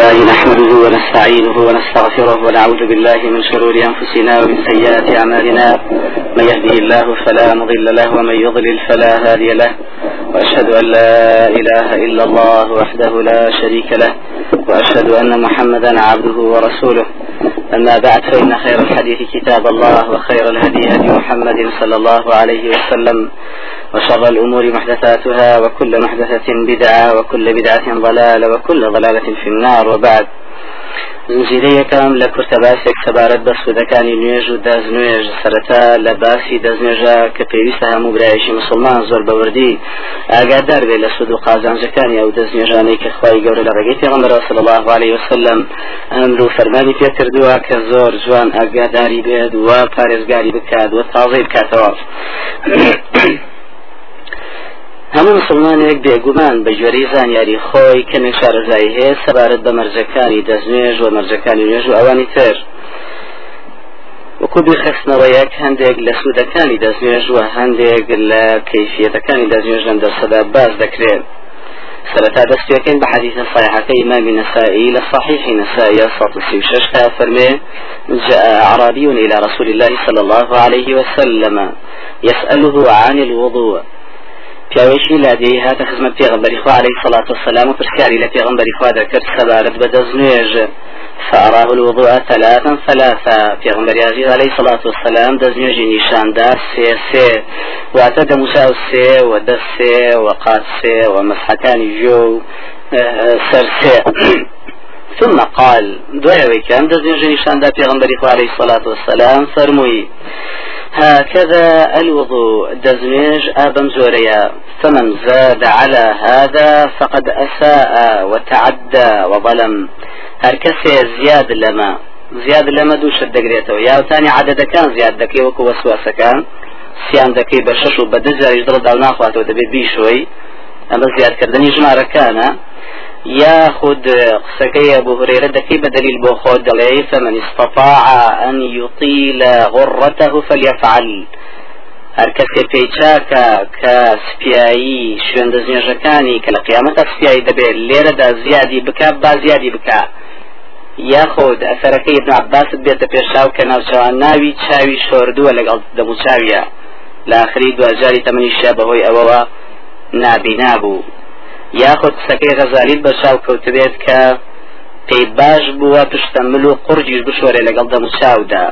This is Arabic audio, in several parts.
لله نحمده ونستعينه ونستغفره ونعوذ بالله من شرور أنفسنا ومن سيئات أعمالنا. من يهده الله فلا مضل له ومن يضلل فلا هادي له. وأشهد أن لا إله إلا الله وحده لا شريك له. وأشهد أن محمدا عبده ورسوله. أما بعد فإن خير الحديث كتاب الله وخير الهدي هدي محمد صلى الله عليه وسلم. وشر الأمور محدثاتها وكل محدثة بدعة وكل بدعة ضلالة وكل ضلالة في النار. وبعد زنجیرەی یەکەم لە کورتەباسێک سەبارەت بە سوودەکانی نوێژ و دەستنوێژ سەرەتا لە باسی دەستنوێژە کە پێویستە هەموو برایشی مسلمان زۆر بەوردی. ئاگادار بێت لە سود و قازانجەکانی ئەو دەستنوێژانەی کە خوای گەورە لە ڕێگەی پێغمبەر صلى الله عليه وسلم ئەمر و فەرمانی پێ کردووە کە زۆر جوان ئاگاداری بێت و پارێزگاری بکات و تازەی بکاتەوە. هەموو مسلمانێک بێگومان بە جۆرەی زانیاری خۆی کەمێک شارەزایی هەیە سەبارەت بە مەرجەکانی دەستنوێژ و مەرجەکانی نوێژ و ئەوانی تر. وەکو بخستنەوەیەک هەندێک لە سوودەکانی دەستنوێژ و هەندێک لە کەیفیەتەکانی دەستنوێژ لەم دەرسەدا باز دەکرێت سرتا دەستێکن بە صحيحة إمام لصحيح نسائي صوت السيوشش فرمي جاء أعرابي إلى رسول الله صلى الله عليه وسلم يسأله عن الوضوء. پیاوێکی لادەی هاتە خزمەت پێغمبەری خوا عليه الصلاة والسلام و پرسیاری لە پێغمبەری خوا دەکرد سەبارەت بە دەستنوێژ فأراه الوضوء ثلاثا ثلاثا. پێغەمبەری عەزیز عليه الصلاة والسلام دزنيوج نيشان دا سي سي واتد موسى سي ودس سي وقات سي ومسحكان جو سر سي ثم قال دوای ئەوەی کە دەستنوێژی نیشان دا پێغەمبەری عليه الصلاة والسلام فەرمووی هكذا الوضوء. دزميج آبم زوريا. فمن زاد على هذا فقد أساء وتعدى وظلم. هركسي زياد لما. لما دوش الدقريتو. يا تاني عدد كان زياد دكي وكو وسواسة كان. سيان دكي بشش وبدزر يجدر داو ناخوات ودبي بيشوي. أما زياد كردني ياخذ قسكي أبو هريرة دكي بدليل بوخود دلي فمن استطاع أن يطيل غرته فليفعل. هەر کەسێ پێی چاکە کە سپایی شوێن دەستنێژەکانی کە لە قیامەتە سپایی دەبێت لێرەدا زیادی بکە با زیادی بکە. یاخۆد ئەسەرەکەی ابن عباست بێتە پێشاو کە ناوچەوان ناوی چاوی شۆردووە لەگەڵ دەموچاویە لە آخری دوجاری تەمەنی شە بەهۆی ئەوەوە نابینا بوو. یاخود قسەکەی غەزالیت بە چاو کەوتبێت کە پێی باش بووە پشتەمل و قورجیش بشۆرێ لەگەڵ دەم چاودا.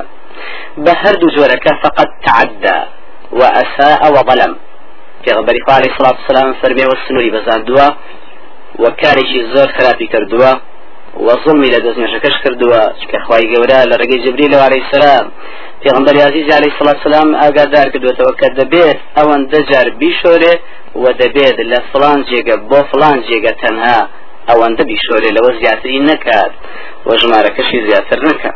بە هەردوو جۆرەکە فقط تعدى وأساء وظلم پێغمبەری خوا علیه الصلاة والسلام فەرمێ وە سنووری بەزاندووە و کارێکی زۆر خراپی کردووە. وەزمی لە دەست نوێژەکەش کردووە چکە خی گەورە لە ڕێگەی جبری لە وارەی سلام پێغمبەر یازی جاری سڵات سلام ئاگادار کردوێتەوە کە دەبێت ئەوەن دەجار بیشۆرێ و دەبێت لە فلان جێگە بۆ فلان جێگە تەنها ئەوەندە بیشۆرێ لەوە زیاتری نەکات وە ژمارەکەشی زیاتر نەکە.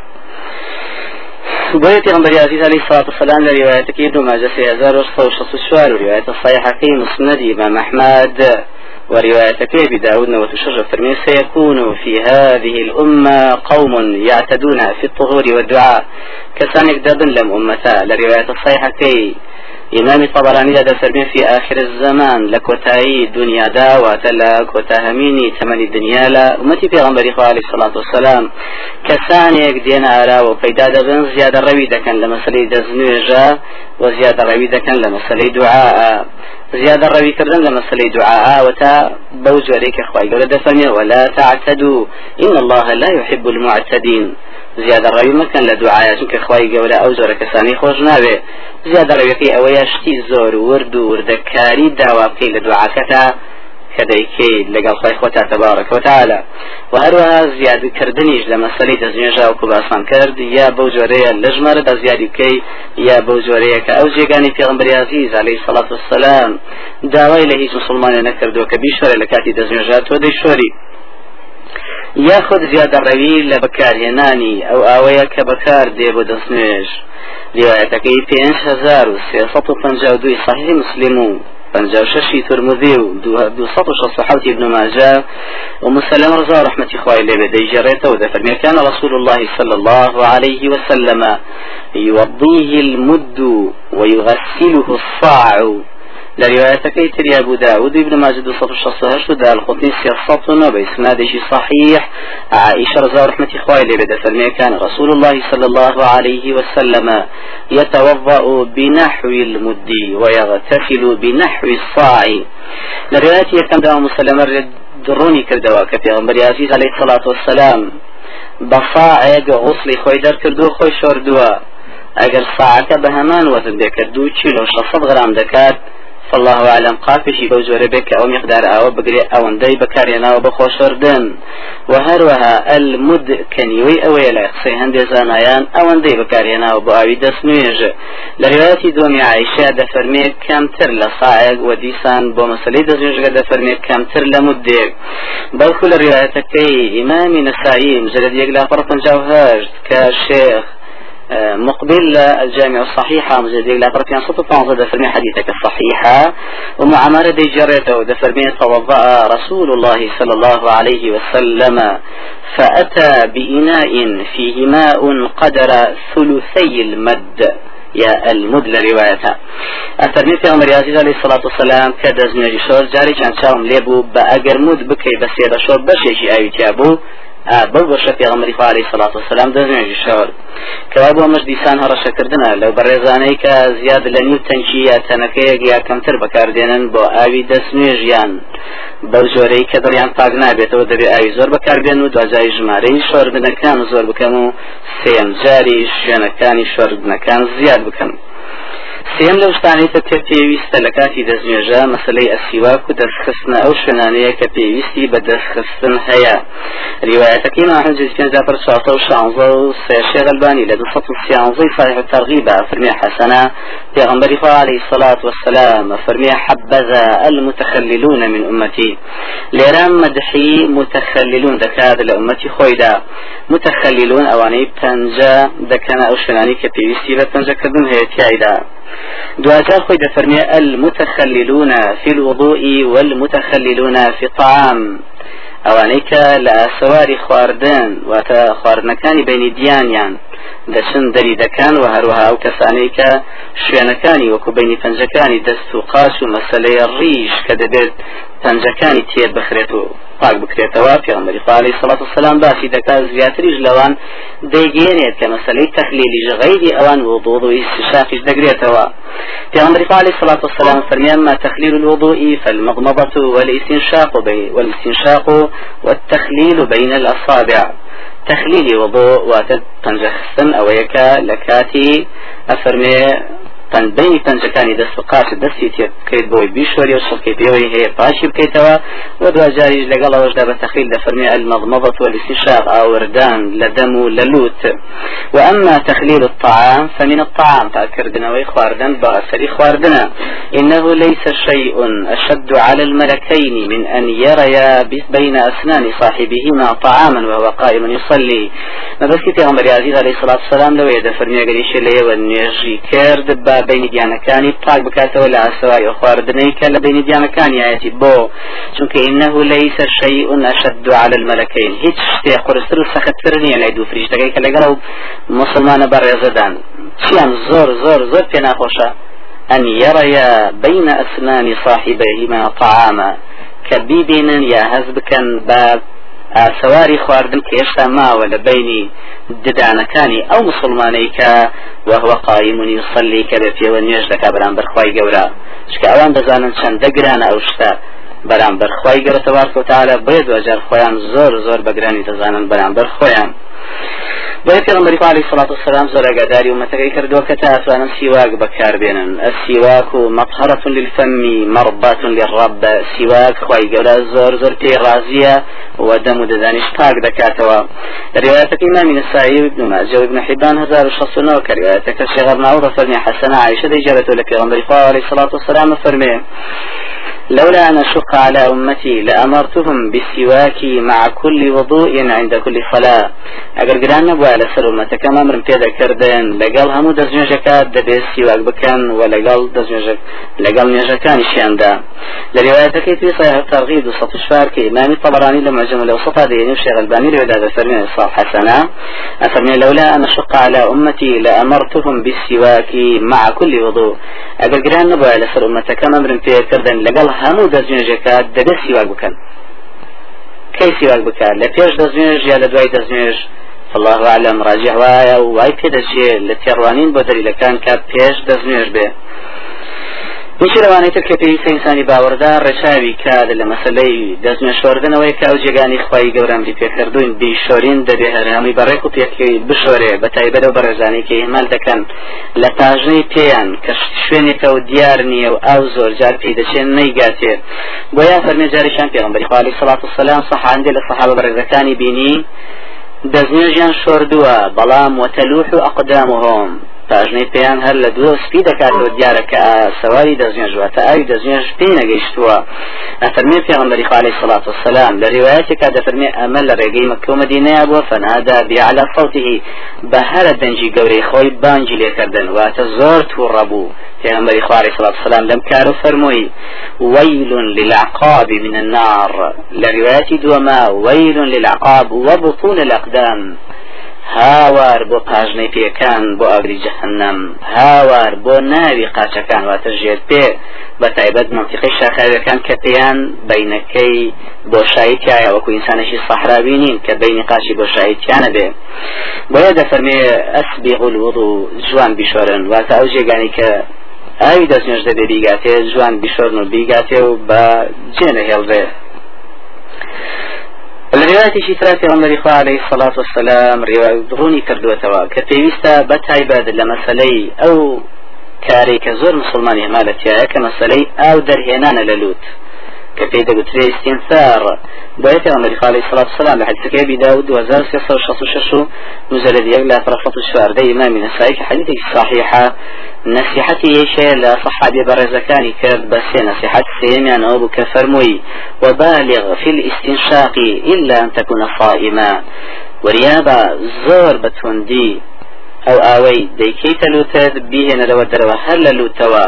بۆیە پێغمبەر عزیز علی سات سلام لە روایەتەکەی دوماجە 1964 روایەتە صحیحەکەی مسندی بە محمد ورواية أبي داود وتشرف فرمي سيكون في هذه الأمة قوم يعتدون في الطهور والدعاء. كسانك دبن لم أمتا لرواية الصحيحة كي إمام طبراني لدى سرمي في آخر الزمان لكوتاي دنيا دا واتلا كوتاهميني تمن الدنيا لا. أمتي في غنبري عليه الصلاة والسلام كسانيك دين آرا وقيدا دبن زيادة روي دكن لمسألة دزنوجا وزيادة روي دكن لمسألة دعاء. زيادة روي كردن لمسألة دعاء وتا بوج عليك أخوي ولا تعتدوا. إن الله لا يحب المعتدين. زیادە ڕەوی مەکەن لە دوعاە چونکە خخوای گەورە ئەو زۆرە کەسانی خۆش ناوێ زیادە ڕەوەکەی ئەوەیە شتی زۆر ورد و وردەکاری داوا بکەی لە دوعاکەتا کە دەیکەیت لەگەڵ خۆی خۆتا تەبارەکەوتالە و هەروەها زیادکردنیش لە مەسەری دەستنێژا و کوباسان کرد یا بەو جۆرەیە لە ژمارەدا زیادی بکەی یا بەو جۆرەیە کە ئەو جێگانی پێغمبەری عزیز عليه سەڵات وسلام داوای لە هیچ مسلمانە نەکردو کە بیشۆرە لە کاتی دەستنێژات تۆ دەیشۆری. یاخود زیادە ڕەوی لە بەکارهێنانی ئەو ئاوەیە کە بەکار دێ بۆ دەستنوێژ. ریواەتەکەی پێنج هزار و سێسەد و پەنجا و دوی صحیح مسلم و پنجا و ششی ترمذی و دوصد و شصت حوت ابن ماجه. ومسلم رضا رحمة إخوائي لبي ديجريته وذفر كان رسول الله صلى الله عليه وسلم. يوضيه المد ويغسله الصاع. لروايتك تري أبو داود ابن ماجد صف الشصة ودا الخطي سياسة بإسناده صحيح عائشة رضا رحمة إخوائي لبدا كان رسول الله صلى الله عليه وسلم يتوضأ بنحو المد ويغتسل بنحو الصاع. لروايتي كان دوا مسلم دروني كردوا كبيغمبر عزيز عليه الصلاة والسلام بصاعق غسلي خوي در كردو خوي شوردوا اگر ساعەکە بە هەمان وەزن بێکردو چیلۆ 600 غرام دەکات فالله أعلم. قافشي بوجور بك أو مقدار أو بقري أو اندي بكارينا وبخوشردن وهروها المد كنيوي أو يلا قصي هندي زانايان أو اندي بكارينا وبأوي دسنويج لرواية دومي عائشة دفرمي كم تر لصاعق وديسان بو مسلي دزنوج دفرمي كم تر لمدك بل كل روايتكي إمام نسائي مجرد يقلا فرقا جوهر كشيخ مقبل الجامع الصحيحة مجلد لا بركان صوت طنزة دفرمي حديثك الصحيحة ومعمرة دي جريته ودفرمي توضأ رسول الله صلى الله عليه وسلم فأتى بإناء فيه ماء قدر ثلثي المد. يا المد لروايتها أفرمي في عمر عزيز عليه الصلاة والسلام كدز نجي شور جاري كان شاوم ليبو بأجر مد بكي بس يدا شور بشيشي أيوتي أبو بەو بەشە پێغەمەری خوارەی سەڵات وسلام دەزێنێژی شەوەر کەوا بۆ مەش دیسان هەڕەشەکردنە لەو بەڕێزانەی کە زیاد لە نیو تەنکی یا تەنەکەیەک یا کەمتر بەکاردێنن بۆ ئاوی دەستنوێژیان بەو جۆرەی کە دڵیان پاک نابێتەوە دەبێت ئاوی زۆر بەکاربێن و دوجای ژمارەی شۆردنەکان زۆر بکەم و سێم جاری شوێنەکانی شۆردنەکان زیاد بکەم. سێم لەو شتانەی کە پێ پێویستە لە کاتی دەستنوێژە مەسلەی ئەسیواک و دەستخستنە ئەو شوێنانەیە کە پێویستی بە دەستخستن هەیە. ریواەتەکەی چواتە و شانزە و سێشێ غەلبانی لە دو سیانزەی صحیح الترغیب فرمي حسنة پیغمبر عليه الصلاة والسلام فرمي حبذا المتخللون من أمتي ليرام مدحي متخللون دكاد لأمتي خويدا متخللون أواني بتنجا دكنا أو شناني كبيوستي بتنجا كدن تيايدا دوازار خوي دفرمي المتخللون في الوضوء والمتخللون في الطعام. ئەوانەی کە لە سەواری خواردن واتە خواردنەکانی بینی دیانیان دەچن دەری دەکەن و هەروەها ئەو کەسانەی کە شوێنەکانی وەکو بینی پەنجەکانی دەست و قاش و مەسلەی ڕیش کە دەبێت پەنجەکانی تێ بخرێت و پاک بکرێتەوە پێغمبەری خوالی سڵات و سلام باسی دەکات زیاتریش لەوان دەیگەێنێت کە مەسلەی تەخلیلیش غیری ئەوان وضوض و استشاقیش دەگرێتەوە پیغمبر عليه الصلاة والسلام فرمي ما تخليل الوضوء فالمضمضة والاستنشاق والاستنشاق والتخليل بين الأصابع. تخليل وضوء واتد تنجخسن أو يكا لكاتي أفرمي بینی پەنجەکانی دەست و قاش دەستی تێ بکەیت بۆی بیشوەری و شڵکەی پێوەی هەیە پاشی بکەیتەوە. و دوجاریش لەگەڵ ئەوەشدا بە تەخیل دەفەرمێ المەضمضة والاستنشاق ئاوردان لە دەم و لە لوت. وأما تخليل الطعام فمن الطعام تأكردنا خواردن بأسري خواردنا إنه ليس شيء أشد على الملكين من أن يريا بين أسنان صاحبهما طعاما وهو قائم يصلي. ما بس كتير عمر عزيز عليه الصلاة والسلام لو يدفرني أقريش ليه ونيجي كرد بینی دیانەکانی پاک بکاتەوە لە ئاسەوای خواردنەی کە لە بینی دیانەکانی ئاەتی بۆ چونکە إنه ليس شيء أشد على الملكين. هیچ شتێ قرستر و سەختتر نییە لای دوو فریشتەکەی کە لەگەڵ مسلمانە بەڕێزەدان چیان زۆر زۆر زۆر پێ ناخۆشە أن يريا بين أسنان صاحبيهما طعاما. كبيبين يا هزبكا باب سواری خواردن کە هێشتا ماوە لە بینی ددانەکانی ئەو مسلمانەی کە وهو قائم يصلي کە بە پێوە نوێژ دەکا بەرامبەر خی گەورە. چکە ئەوان دەزانن چەندە گرانە ئەو شتە بەرامبەر خی گەورە تەوارکە و تعالی بێ دوجار خۆیان زۆر زۆر بەگرانی دەزانن بەرامبەر خۆیان. بۆیە پێغمبەری علیه الصلاة والسلام زۆر ئەگاداری ومەتەکەی کە تا ئەتوانن سیواک بەکاربێنن السیواک مطهرة للفم مرضات للرب. سیواک خی گەورە زۆر زۆر پێی ڕازیە و دەم و دەدانیش پاک دەکاتەوە. إمام النسائي بن ماجه وابن حبان هزار وشخصنا كروايتك الشيخ ابن عمر فرمي حسن عائشة دي جابته لك غنبري عليه الصلاة والسلام فرمي لولا أن أشق على أمتي لأمرتهم بالسواك مع كل وضوء عند كل صلاة. أجر قران نبوا على سر أمتك كما أمر بيدا كردن لقال همو دزنجكات دبي السواك بكن ولقال دزنجك لقال نجكان شياندا لروايتك في صحيح الترغيب وسط الشفار إمام الطبراني لما جمع الأوسط هذه ينشي غلباني لوداد فرمي الصالح حسنا. أفرمي لولا أن أشق على أمتي لأمرتهم بالسواك مع كل وضوء. أجر قران نبوا على سر أمتك كما أمر بيدا كردن لقال هەموو دەستنوێژەکە دەبێت سیواک بکەن. کەی سیواک بکات لە پێش دەستنوێژ یا لە دوای دەستنوێژ؟ الله أعلم. راجع وایە و وای پێدەچێت لە تێڕوانین بۆ دەلیلەکان کە پێش دەستنوێژ بێ. میشه لەوانەی تر کە پێویستە ئینسانی باوەڕدار ڕێچاوی کات لە مەسلەی دەستنە شۆردنەوەی کا و جێگانی خی گەورەمری پێکردوین بیشۆرین دەبێ هەرهەمی بەڕێک و پێکەوی بشۆرێ بە تایبەت و بەڕێزانی کە ئێمال دەکەن. لە تاژنەی پێیان کە شوێنێکە و دیار نییە و ئاو زۆر جار پێی دەچێن نەیگاتێ. بۆ یا فەرمێ جاریشان پێغمبەری خوالی سەڵات و سەلام سەحاندێ لە سەحابە بەڕێزەکانی بینی دەستنێژیان شۆردووە بەڵام وتەلوح و ئەقدامهم. پاژنەی پێیان هەر لە دووە سپی دەکاتەوە دیارە کە سەواری دەزێژوە تا ئاوی دەزێژ پێی نەگەیشتووە ئەفەرمێ پێغمبەری خالی سڵات وسلام لە ڕواەتێکا دەفەرمێ ئەمە لە ڕێگەی مەکە و مدینەیە بووە فەنادا بیعلى صوته بە هەرە دەنجی گەورەی خۆی بانجی لێکردن واتە زۆر تووڕە بوو پێغمبەری خالی سڵات وسلام لەم کار و فەرمووی ويل للعقاب من النار لرواية دوما ويل للعقاب وبطون الأقدام هاوار بۆ پاژنەی پێکان بۆ ئاگری جەهنم هاوار بۆ ناوی قاچەکان واتە ژێر پێ. بە تایبەت منتیقی شاخاوەکان کە پێیان بینەکەی بۆشایی تایە وەکو ئینسانێکی سەحراوی نین کە بینی قاچی بۆشایی تیانە بێ. بۆیە دەفەرمێ ئەسبی غولوض و جوان بیشۆرن. واتە ئەو جێگانی کە ئاوی دەستنێژ دەبێ بیگاتێ جوان بیشۆرن و بیگاتێ و بە جێنە هێڵبێ في غمر إخوة عليه الصلاة والسلام ڕونی کردوێتەوە کە پێویستە بە تایبەت لە مەسلەی ئەو کارێکە زۆر مسلمانی هەمالەتیایە کە مەسلەی ئاو دەرهێنانە لە کە پێی دەگوترێ استینثار بۆیە پێغەمبەری خاڵی سڵات سلام لە حدیثەکەی أبي داود 2366 مجلد يقل فرقة الشوارد إمام نسائي حديث صحيحة نصيحتي يشي لا صحابي برزكاني كرد بس نصيحة سيمي أنا أبو كفرموي. وبالغ في الاستنشاق إلا أن تكون صائما. وريابا زور بتوندي. أو آوي. ديكيت لوتد بيه ندوى دروا هل لوتوا.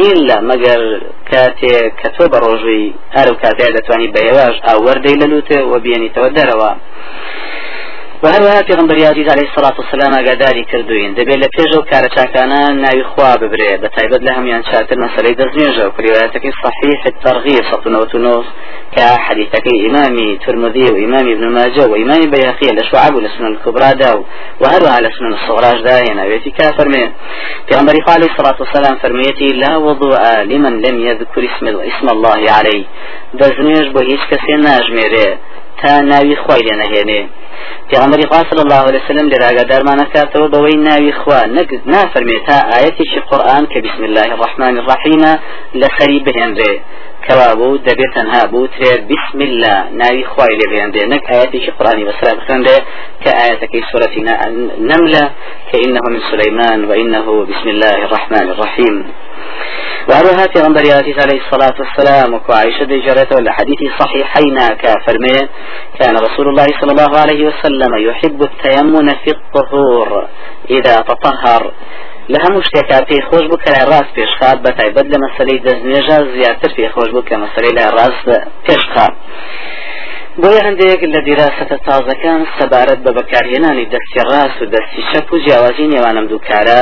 إلا مگر كاتي كتب روجي هر كاتي دتواني بيواج أو وردي للوته وبيني تودروا وهروها پێغمبەر عزیز عليه الصلاة والسلام ئاگاداری کردوین دەبێت لە پێش و کارە چاکانە ناوی خوا ببرێ بە تایبەت لە هەمیان چاتر مەسلەی دەستنێژە و پریوایەتەکەی صحیح الترغیب سەڵتونەوە کە حديثەکەی ئیمامی ترمذی و ئیمامی ابن ماجه و ئیمامی بەیاقی لە شعب و لە سنن الكبرى دا و هەروها لە سنن الصغراش دا هێناوێتی کا فەرمێ پێغمبەری خوا عليه الصلاة والسلام فەرمێتی لا وضوء لمن لم يذكر اسم اسم الله عليه دەستنێژ بۆ هیچ کەسێ ناژمێرێ. تا ناوی خوای لێ نەهێنێ. پیغمبری خوا صلی الله علیه وسلم لراغا درمانه کاتەوە بەوەی ناوی خوا. نافەرمێت تا ئاەتێکی قورآن کە بسم الله الرحمن الرحیم لەسەری بهێنرێ. کەوا بوو دەبێت تەنها بوو ترێ بسم الله ناوی خوای لێ بهێنرێ. نەک ئاەتێکی قورآنی بەسرا بخێنرێ کە ئاەتەکەی سورەتی نملە کە إنه من سليمان وإنه بسم الله الرحمن الرحيم و هەروەها پێغەمبەر عليه الصلاة والسلام وەکو عائشة جرته لحديث صحيحين كافرمي كان رسول الله صلى الله عليه وسلم يحب التيمن في الطهور إذا تطهر. هەموو شتێکا پێی خۆش بوو کە ڕاست پێشخات بە تایبەت لە مەسلەی دەستنێژە زیاتر پێی خۆش بوو کە مەسلەی لای ڕاست پێشخات بۆیە هەندێک لە دیراسەتە تازەکان سەبارەت بە بەکارهێنانی دەستی ڕاست و دەستی شەپ و جیاوازی نێوانم دووکارە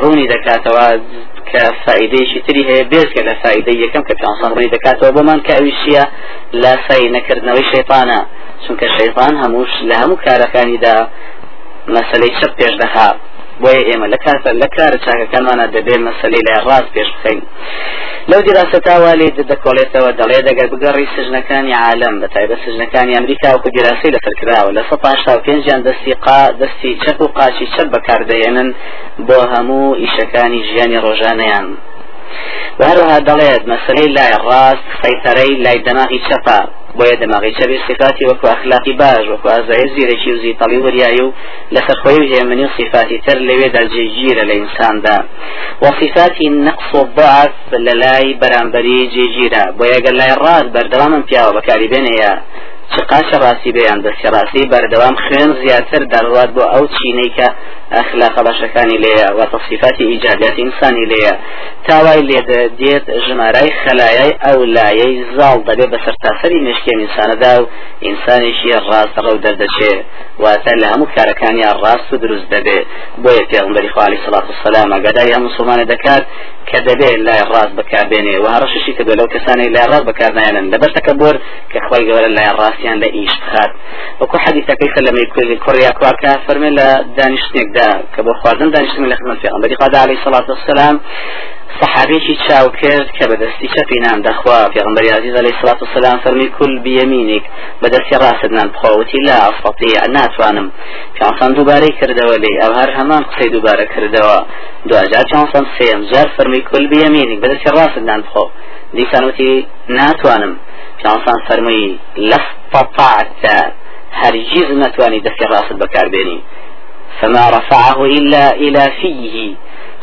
ڕوونی دەکاتەوە کە فائدەیەکی تری هەیە بێزگە لە فائدەی یەکەم کە ڕوونی دەکاتەوە بۆمان کە ئەویشیە لاسایی نەکردنەوەی شەیطانە. چونکە شەیطان هەمووش لە هەموو کارەکانیدا مەسلەی چەپ پێش دەخات بۆیە ئێمە لە کاتە لە کارە چاکەکانمانە دەبێت مەسلەی لای ڕاست پێش بخەین. لەو دیراستاوا لێ دەکۆڵێتەوە دەڵێ دەگەر بگەڕی سژنەکانی عالم بە تایبە سژنەکانی ئەمریکا و دیراسی لەسەرکراوە لە سە پێنجیان دەستی قا دەستی چەپ و قاچی چەپ بەکاردەێنن بۆ هەموو ئیشەکانی ژیانی ڕۆژانەیان. هەروها دەڵێت مەسلەی لای ڕاست سەیتەرەی لای دەماغی چەپە. بۆیە دەماغی چەبێ صفاتی وەکو ئەخلاقی باش وەکو ئازای زیرەکی و زیتەڵی وریایی و لەسەر خۆی و هێمنی و صفاتی تر لەوێدا جێگیرە لە ئینساندا وصفاتی نقص و ضعف لە لای بەرامبەری جێگیرە بۆیە گەر لای ڕاد بەردەوامم پیاوە بەکاری بێنەیە چ قاچە ڕاستی بەیان دەستی ڕاستی بەردەوام خوێن زیاتر دەڕوات بۆ ئەو چینەی کە ئەخلاق باشەکانی لێیە و تەصیفاتی ئیجادات ئینسانی لێیە تاوای لێ دێت ژمارای خەلایای ئەو لایەی زاڵ دەبێت بەسەر تاسەری مشکێن ئینسانەدا و ئینسانێکی ڕاست ڕەو دەردەچێ. واتە لە هەموو کارەکانیان ڕاست و دروست دەبێت بۆیە پێغمبەری خوالی سڵات و سەلام ئەگەدای هەموو مسلمانە دەکات کە دەبێت لای ڕاست بەکاربێنێ. و هەڕششی کە لەو کەسانی لای ڕاست بەکارنایەن لەبەر تەکەبۆر کە خۆی گەورە لای ڕاستیان لە ئیش بخات وەکو حەدیثەکەی کە لە میکولی کوڕیا کواکە فەرمێ لە دانیشتێکدا کە بۆ خواردن دانیشتن لە خدمەت پێغمبەری خوا عەلەیهی سەڵات وسەلام تشاو كرد كبدستي شفي نام دخوا في غنبري عزيز عليه الصلاة والسلام فرمي كل بيمينك بدستي راسد نام بخوتي لا أستطيع ناتوانم في عصان دوباري كردوا لي أو هر همان قصي دوبارة كردوا دو أجاد في عصان سيم جار فرمي كل بيمينك بدستي راسد نام بخو دي كانوتي ناتوانم. عصان فرمي لاستطعت هرجيز ناتواني دستي راسد بكار بيني؟ فما رفعه إلا إلى فيه.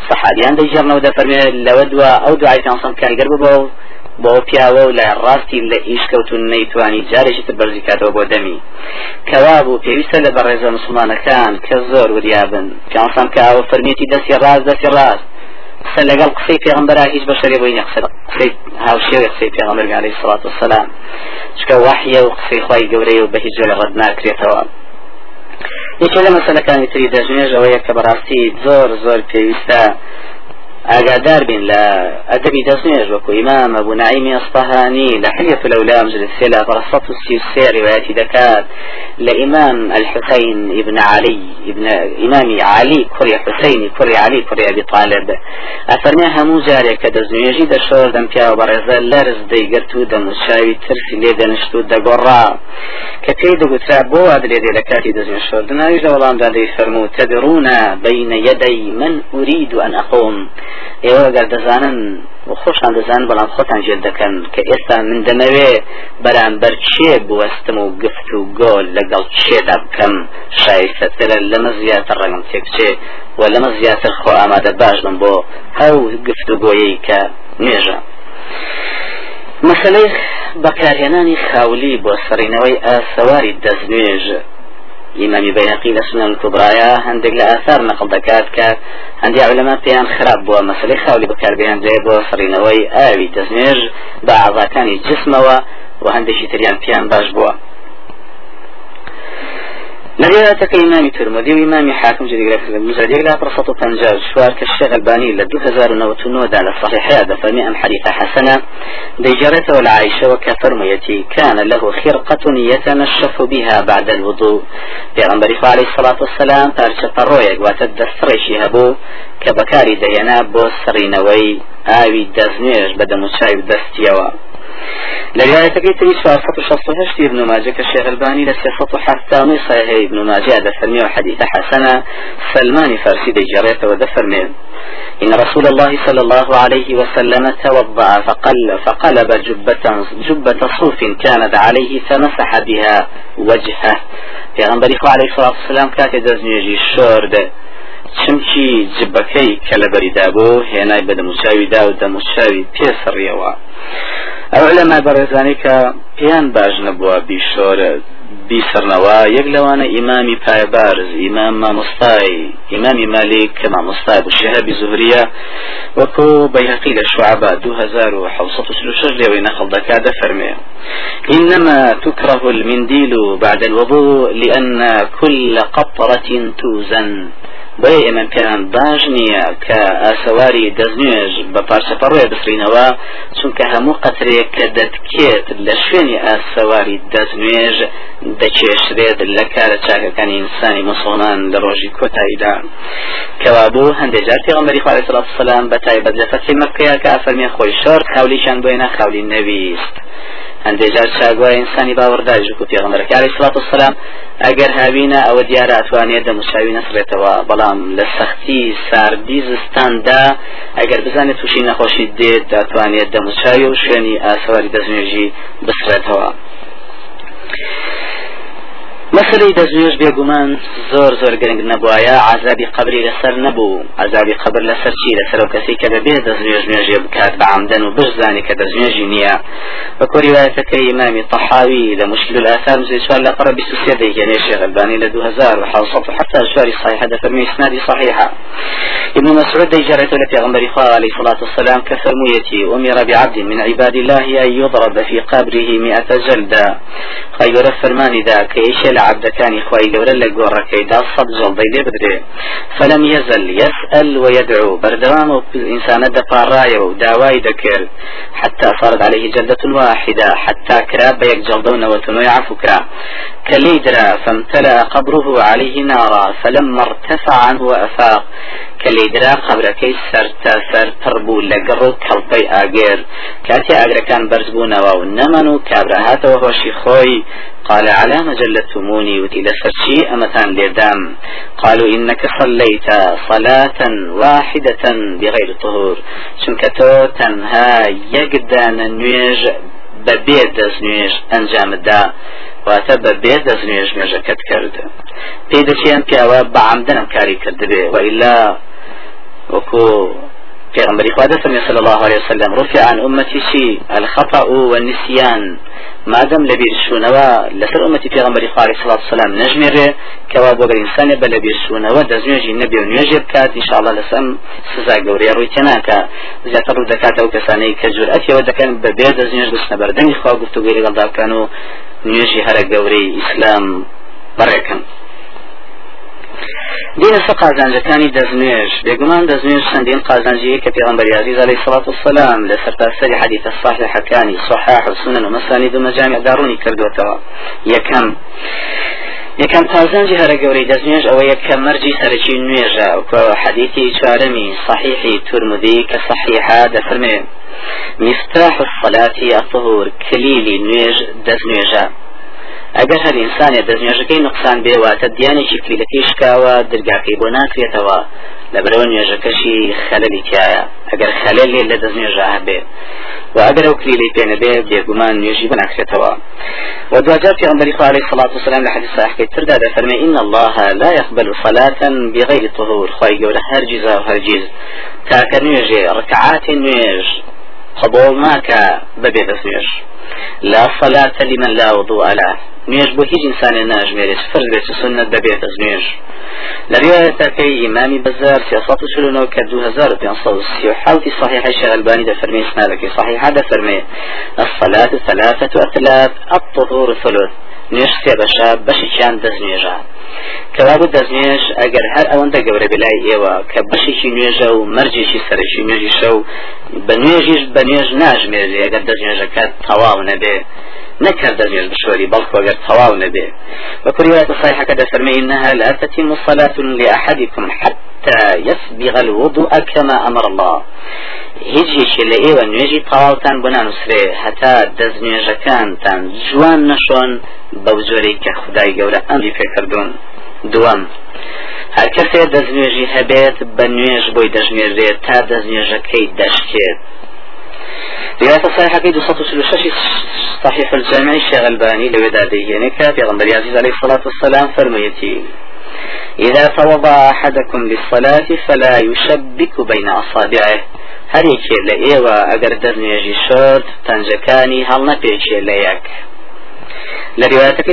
صحابیان دەیجێڕنەوە دەفەرمێ لەوە دووە ئەو دوعای پێسەم کاریگەر ببە و بۆ پیاوە و لە ڕاستی لە ئیشکەوتون نەیتوانی جارێکی تر بەرزی کاتەوە بۆ دەمی کەوا بوو پێویستە لە بەڕێزە مسلمانەکان کە زۆر وریابن پیانسان کە ئەوە فەرمیێتی دەستی ڕاست دەستی ڕاست قسە لەگەڵ قسەی پێغمبەرا هیچ بەشەری بۆی نەقسە قسەی هاوشێوی قسەی پێغمبەر عليه الصلاة والسلام چکە وحیە و قسەی خی گەورەی و بە هیچ جۆرە ڕەت ناکرێتەوە یەکێ لە مەسلەکانی تری دەژمێژ ئەوەیە کە بەڕاستی زۆر زۆر پێویستە ئاگادار بین لە ئەدەبی دەستێژ وەکو ئیمام ئەبوو نعیمی ئەسپەهانی لە حلیة الأولام جلسة لا برصة السيسي رواياتي دكات لإمام الحسين ابن علي ابن إمام علي كري حسين كري علي كري أبي طالب. أفرمي همو جاري كدزنيجي دشور دم بيا وبرزا لرز دي قرتو دم وشاوي ترسي لي دنشتو دقورا. كتي دقوترا بو أدري دي لكاتي دزنيجي شور دنايج والله دادي فرمو تدرون بين يدي من أريد أن أقوم. ئێوە گەر دەزانن خۆشان دەزان بەڵام خۆتان ژێر دەکەن کە ئێستا من دەمەوێ بەرامبەر چێ بوەستم و گفت و گۆل لەگەڵ چێدا بکەم. شایستەترە لەمە زیاتر ڕەنگم تێکچێ و لەمە زیاتر خۆ ئامادە باش بم بۆ ئەو گفت و گۆیەی کە نوێژە. مەسلەی بەکارهێنانی خاولی بۆ سەرینەوەی ئاسەواری دەستنوێژ. ئیمامی بەیقی لە سنن کوبرایا هەندێک لە ئاثار نەقل دەکات کە هەندی علەما پێیان خراپ بووە مەسلەی خاولی بەکاربیان دێ بۆ سڕینەوەی ئاوی دەستنێژ بە ئاغاکانی جسمەوە و هەندێکی تریان پیان باش بووە نرياتك إمام ترمذي وإمام حاكم جديد لك المزاديق لا برصة تنجاز. شوار كالشيخ الباني لدو هزار نوتنو على الصحيح هذا فمئة حديث حسنة. ديجارته والعائشة وكفرميتي كان له خرقة يتنشف بها بعد الوضوء. في غنبري عليه الصلاة والسلام تارشة الرويق وتدستريشي هبو كبكاري دينا بو سرينوي آوي دزنيش بدمو شايب دستيوا. لرواية تري سواسة شخص ابن ماجه كالشيخ الباني لسياسة حتى صحيح ابن ماجه دفرمي وحديث حسنة سلمان فارسي دجاريته ودفرمي إن رسول الله صلى الله عليه وسلم توضأ فقل فقلب جبة جبة صوف كانت عليه فمسح بها وجهه. في غنبري عليه الصلاة والسلام كاتي دزنيجي شورد چمکی جبەکەی کە لە بەریدا بوو هێنای بە دەموچاویدا و دەموچاوی پێسەڕیەوە ئەو لەما بەڕێزانی کە پێیان باش نەبووە بیشۆرە بیسەرنەوە یەک لەوانە ئیمامی پایبارز ئیمام مامۆستای ئیمامی مالیک کە مامۆستای بوو شهابی زهریە وەکو بەیهقی لە شعبە 2636 لێوەی نەخڵ دەکا دەفەرمێ إنما تكره المنديل بعد الوضوء لأن كل قطرة توزن. بۆیە ئێمە پێیان باش نییە کە ئاسەواری دەستنوێژ بە پارچەپەڕۆیە بسرینەوە چونکە هەموو قەترێک کە دەتکێت لە شوێنی ئاسەواری دەستنوێژ دەکێشرێت لە کارە چاکەکانی ئینسانی مسلمان لە ڕۆژی کۆتاییدا. کەوابوو هەندێک جار پێغەمبەری خوارد سڵات سلام بە تایبەت لە فەرسی مەکەیە کە ئافەرمێ خۆی شۆر خاولیشان بۆیە خاولی نەویست. هەندێجار چاگوای ئینسانی باوەڕداژ و پێغەمبەرەکە عەلەیهی سڵات وسلام ئەگەر هاوینە ئەوە دیارە ئەتوانێت دەموچاوی نەسرێتەوە. بەڵام لە سەختی ساردی زستاندا ئەگەر بزانێت تووشی نەخۆشی دێت دەتوانێت دەموچاوی و شوێنی ئاسەواری دەستنوێژی بسرێتەوە. مەسلەی دەستێش بێگومان زۆر زۆر گرنگ نەبووایە عذابی قبری لەسەر نەبوو عذابی قبر لەسەر چی لەسەر و کەسی کە دەبێ دەستێژ نوێژێ بکات بە عمدەن و بشزانانی کە دەستێژی نییە بە کۆریوایەتەکەی ئیمامی تەحاوی لە مشکل الآثار مزي سوال لقرب بسوسية ديجاني الشيخ الباني لدو هزار وحاصل حتى شواري صحيحة فرمي إسنادي صحيحة ابن مسعود ديجارته لفي غنبري عليه الصلاة والسلام كفرميتي أمر بعبد من عباد الله أن يضرب في قبره مئة جلدة. خير فرماني ذا كيش العبد كان إخوائي قولا لقورة كيدا صد جلدي لبدري فلم يزل يسأل ويدعو. بردوام إنسان دفع راية وداواي ذكر حتى صارت عليه جلدة واحدة. حتى كراب يك جلدون وتنوي عفك كليدرا فامتلأ قبره عليه نارا فلما ارتفع عنه وأفاق كليدرا سرتا سر تربو لقرو كالبي آجير. كاتي آجر كان برزبونا ونمنو كابرهات وهو شيخوي. قال على مجلتموني وتي لسرشي أمتان لدام. قالوا إنك صليت صلاة واحدة بغير طهور. شنكتو تنها يقدان نويج بەبێ دەستنوێژ ئەنجامدا واتە بەبێ دەستنوێژ مێژەکەت کرد پێی پیاوە بەعامدنم کاری کردبێ وئیلا وەکو پیغمبر خدا صلى الله عليه وسلم رفع عن أمتي شيء الخطأ والنسيان. ما دام لبير شونوا لسر أمتي پیغمبر خدا عليه الصلاة والسلام نجمر كوا بوغر إنسان بلبير شونوا دزنيجي نبي ونيجي بكات إن شاء الله لسم سزا قوري روي تناكا زيادة رو دكاتا وكساني كجرأتي ودكان ببير دزنيج بسنا بردني خوا قفتو غيري غلطا كانوا نيجي هرا قوري إسلام بريكن لێستا قازانجەکانی دەزمێش. بێگومان دەزمێش چەندین قازانجەیە کە پێغمبەری عزیز علیه سڵات وسلام لە سەرتاسەری حەدیثە صاححەکانی صحاح و سنن و مەسانید و مەجامع داڕوونی کردوێتەوە یەکەم یەکەم قازانجی هەرە گەورەی دەزمێش ئەوە یەکە مەرجی سەرەکی نوێژە حەدیثی چوارەمی صحیحی تورمدی کە صحیحا دەفرمێ مفتاح الصلاة الطهور كليل نويج دز نويجا ئەگەر هەر ئینسانێ دەستنوێژەکەی نقصان بێواتە دیانێکی کلیلەکەی شکاوە دەرگاکەی بۆ ناکرێتەوە لە برەوە نوێژەکەشی خەلەلی تایە ئەگەر خەلە لێ لە دەستنوێژە هەبێ و ئەگەر ئەو کلیلی پێنەبێ بێگومان نوێژی بناکرێتەوە ودواجات في عمر عليه الصلاة والسلام لحديث صحيح تردى فرمي إن الله لا يقبل صلاة بغير طهور. خواهي قول هرجز وهرجز تاك نيجي ركعات نيج قبول ماك ببيت نيج لا صلاة لمن لا وضوء له. نوێژ بۆ هیچ ئینسانێ ناژمێرێت فرد بێت سنت ببێت ئەز نوێژ لە ڕوايەتەکەی ئیمامی بەزار سیاسات وشلونەوە کە 2537 صحيح الشيخ الباني ده فرمي إسنادك. صحيح هذا فرمي. الصلاة ثلاثة أثلاث الطهور ثلث. نوێژ سێ بەشە بەشی چیان دەستنوێژە کەوابوو دەستنوێژ ئەگەر هەر ئەوەندە گەورە بلای ئێوە کە بەشێکی نوێژە و مەرجێکی سەرشی نوێژی شەو بە نوێژیش بە نوێژ ناژمێری ئەگەر دەستنوێژەکە تەواو نەبێ. نكر دمير بشوري بل وقر تواو نبي وكل رواية صحيحة كده فرمي إنها لا تتم صلاة لأحدكم حتى يسبغ الوضوء كما أمر الله. هیچ لە ئێوە نوێژی تەواوتان بۆ نانووسێ هەتا دەستنوێژەکانتان جوان نەشۆن بەو جۆرەی کە خدای گەورە ئەمری پێکردوون دووەم هەر کەسێ دەستنوێژی هەبێت بە نوێژ بۆی دەژمێرێت تا دەستنوێژەکەی دەشتێت رواية صحيحة كي دوسط وشلوشش صحيح الجامع الشيخ الباني لو داديه نكا في غنبري عزيز عليه الصلاة والسلام فرميتي إذا توضأ أحدكم للصلاة فلا يشبك بين أصابعه. یەکێ لە ئێوە ئەگەر دەستنوێژی شۆت تەنجەکانی هەڵ نەپێچێ لە یەک لروايتك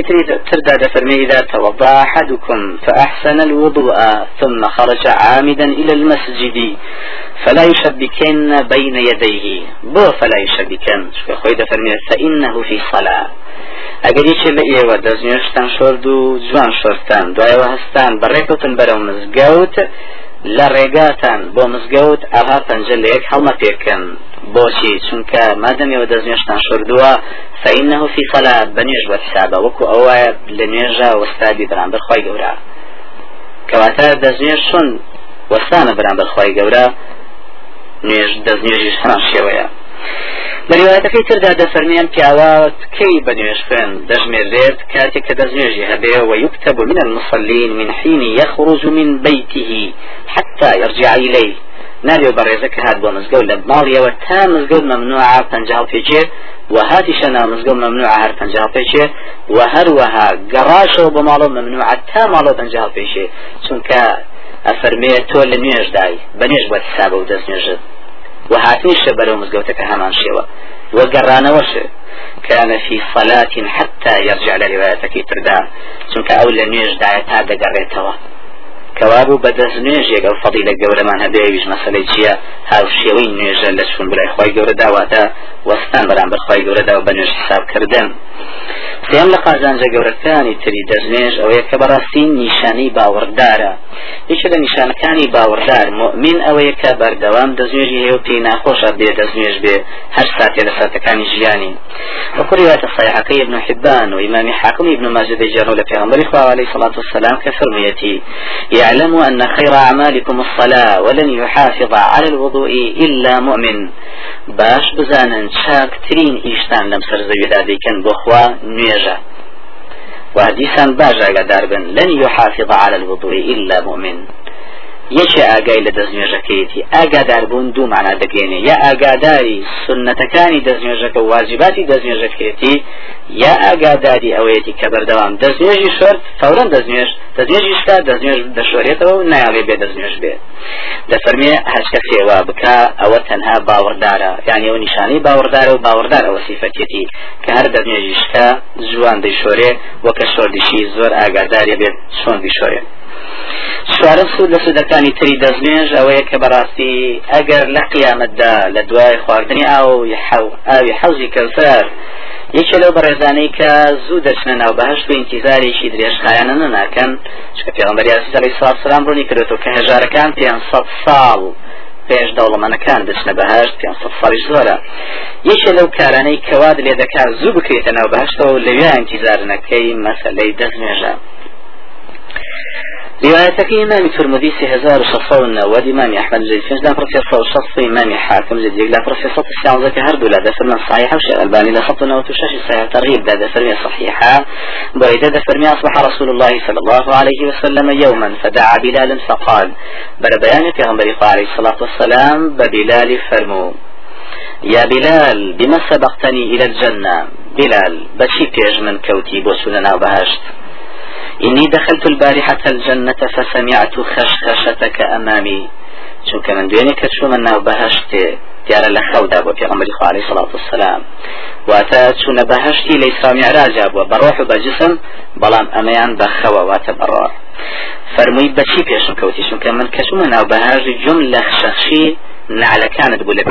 تردى دفرمي إذا توضأ أحدكم فأحسن الوضوء ثم خرج عامدا إلى المسجد فلا يشبكن بين يديه. بۆ فەلای شەبیکەن چکە خۆی دەفەرمێ سەئینەه فی سەلا ئەگەری چێ لە ئێوە دەزنێشتان شۆرد و جوان شۆرتان دوایەوە هەستان بەڕێکوتن بەرەو مزگەوت لە ڕێگاتان بۆ مزگەوت ئاها پەنجە لە یەک هەڵمە پێکەن. بۆچی؟ چونکە مادەمەوە دەستێشتان شردووە سەینەه فی سەلات بەنیێژ بە حسابە وەکو ئەوە لە نوێژە وەستادی بەرامبەر خی گەورە. کەواتە دەستێ چۆن؟ وەستانە بەرامبەر خی گەورە. قورا نيج دزنيجي همان شوية لروايتەکەی تردا دەفەرمیان پیاوە کەی بە نوێژ خوێن دەژمێرێت کاتێک کە هەبێ ويكتب من المصلين من حين يخرج من بيته حتى يرجع إليه نابێ بەڕێزە کە هات بۆ مزگەوت لە ماڵیەوە تا مزگەوت مەمنوعە پەنجاو پێچێ و هاتیشە ناو مزگەوت مەمنوع هەر پەنجاو پێچێ و هەروەها گەڕاشەوە بە ماڵۆ مەمنوع تا ماڵۆ پەنجاو پێشێ چونکە ئەفەرمێ تۆ لە نوێژدای بەنێژ بە حسابە و دەست نوێژت و هاتنیشە بەرەو مزگەوتەکە هەمان شێوە. وەگەڕانەوەشە كان في صلاة حتى يرجع لروايتك تردا چونك أو لنيش داية تا دقريتوا كوابو بدز نوێژێک ئەو فەضیلە گەورەمان هەبێویش مەسلەی چییە هاو شێوەی نوێژە لە چون برای خۆی گەورە داواتە وەستان بەرامبەر خۆی گەورەدا و بە نوێژ حسابکردن سێم لە قازانجە گەورەکانی تری دەستنێژ ئەوەیە کە بەڕاستی نیشانەی باوەڕدارە یەکە لە نیشانەکانی باوەڕدار مؤمن ئەوەیە کە بەردەوام دەستنوێژی هەیە و پێی ناخۆشە بێ دەستنوێژ بێ هەر ساتێ لە ساتەکانی ژیانی وقريت الصحيحة ابن حبان وإمام حاكم ابن ماجد جاره لبيغمبر خواه عليه الصلاة والسلام كفرميتي يعلم أن خير أعمالكم الصلاة ولن يحافظ على الوضوء إلا مؤمن. باش بزانا شاكترين إيشتان لم سرزوي ذلك بخوا نيجا وحديثا باجا داربن لن يحافظ على الوضوء إلا مؤمن. یەکێ ئاگای لە دەستنوێژەکەیەتی. ئاگادار بوون دوو معنا دەگەێنێ یا ئاگاداری سنەتەکانی دەستنوێژەکە واجباتی دەستنوێژەکەێتی یا ئاگاداری ئەوەیەتی کە بەردەوام دەستنوێژی شرت فورن دەستنوێژ دەستنوێژی شتا دەستنوێژ دەشۆرێتەوە و نایاڵێ بێ دەستنوێژ بێ. دەفەرمێ هەچکە سێوا بکە ئەوە تەنها باوەڕدارە. یعنی ئەو نیشانەی باوەڕدارە و باوەڕدار ئەوە سیفەتێتی کە هەر دەستنوێژی شتا جوان دەیشۆرێ وەکە شۆردیشی زۆر ئاگادارە بێت چۆن دیشۆرێت چوارە سوود لە سوودەکانی تری دەستنێژ ئەوەیە کە بەڕاستی ئەگەر لە قیامەتدا لە دوای خواردنی ئاو ئاوی حەوزی کەوسەر یەکێ لەو بەڕێزانەی کە زوو دەچنە ناو بەهشت و ئینتیزارێکی درێژخایانە نەناکەن. چکە پێغمبەری عزیزی سڵات سلام ڕوونی کردێتەوە کە هەژارەکان پێ ساڵ پێش دەوڵەمەنەکان دەچنە بەهشت پێ ساڵی زۆرە. یەکێ لەو کارانەی کەواد لێ دەکات زوو بکرێتە ناو بەهشتەوە لەوێ ئینتیزارنەکەی مەسلەی دەستنێژە روايتك إمام الترمذي في هزار شصو النواد إمام أحمد جديد فيش لا فرصة صو شص إمام حاكم جديد لا فرصة صوت الساعة ذاك هردو لا دفر من صحيحة. وشيء الباني لا خط نوت وشاش صحيح ترغيب لا دفر من صحيحة. بريدة دفر من أصبح رسول الله صلى الله عليه وسلم يوما. فدعا بلال فقال بر بيان في عليه الصلاة والسلام ببلال فرمو. يا بلال بما سبقتني إلى الجنة؟ بلال بشي بيج من كوتي بوسونا وبهشت إني دخلت البارحة الجنة فسمعت خشخشتك أمامي. شو كمان دويني كتشو من ناو بهشت دیارە لە خەودا بۆ پێغمبەری خوا عليه سڵات والسلام. واتە چوونە بەهشتی لە ئیسرا معراجا بووە بەڕۆح و بەجسم بەڵام ئەمەیان بەخەوە واتە بەڕۆح فەرمووی بەچی پێشم کەوتی چونکە من کەچوومە ناو بەهاژی جم لە شەخشی نعلەکانت بوو لە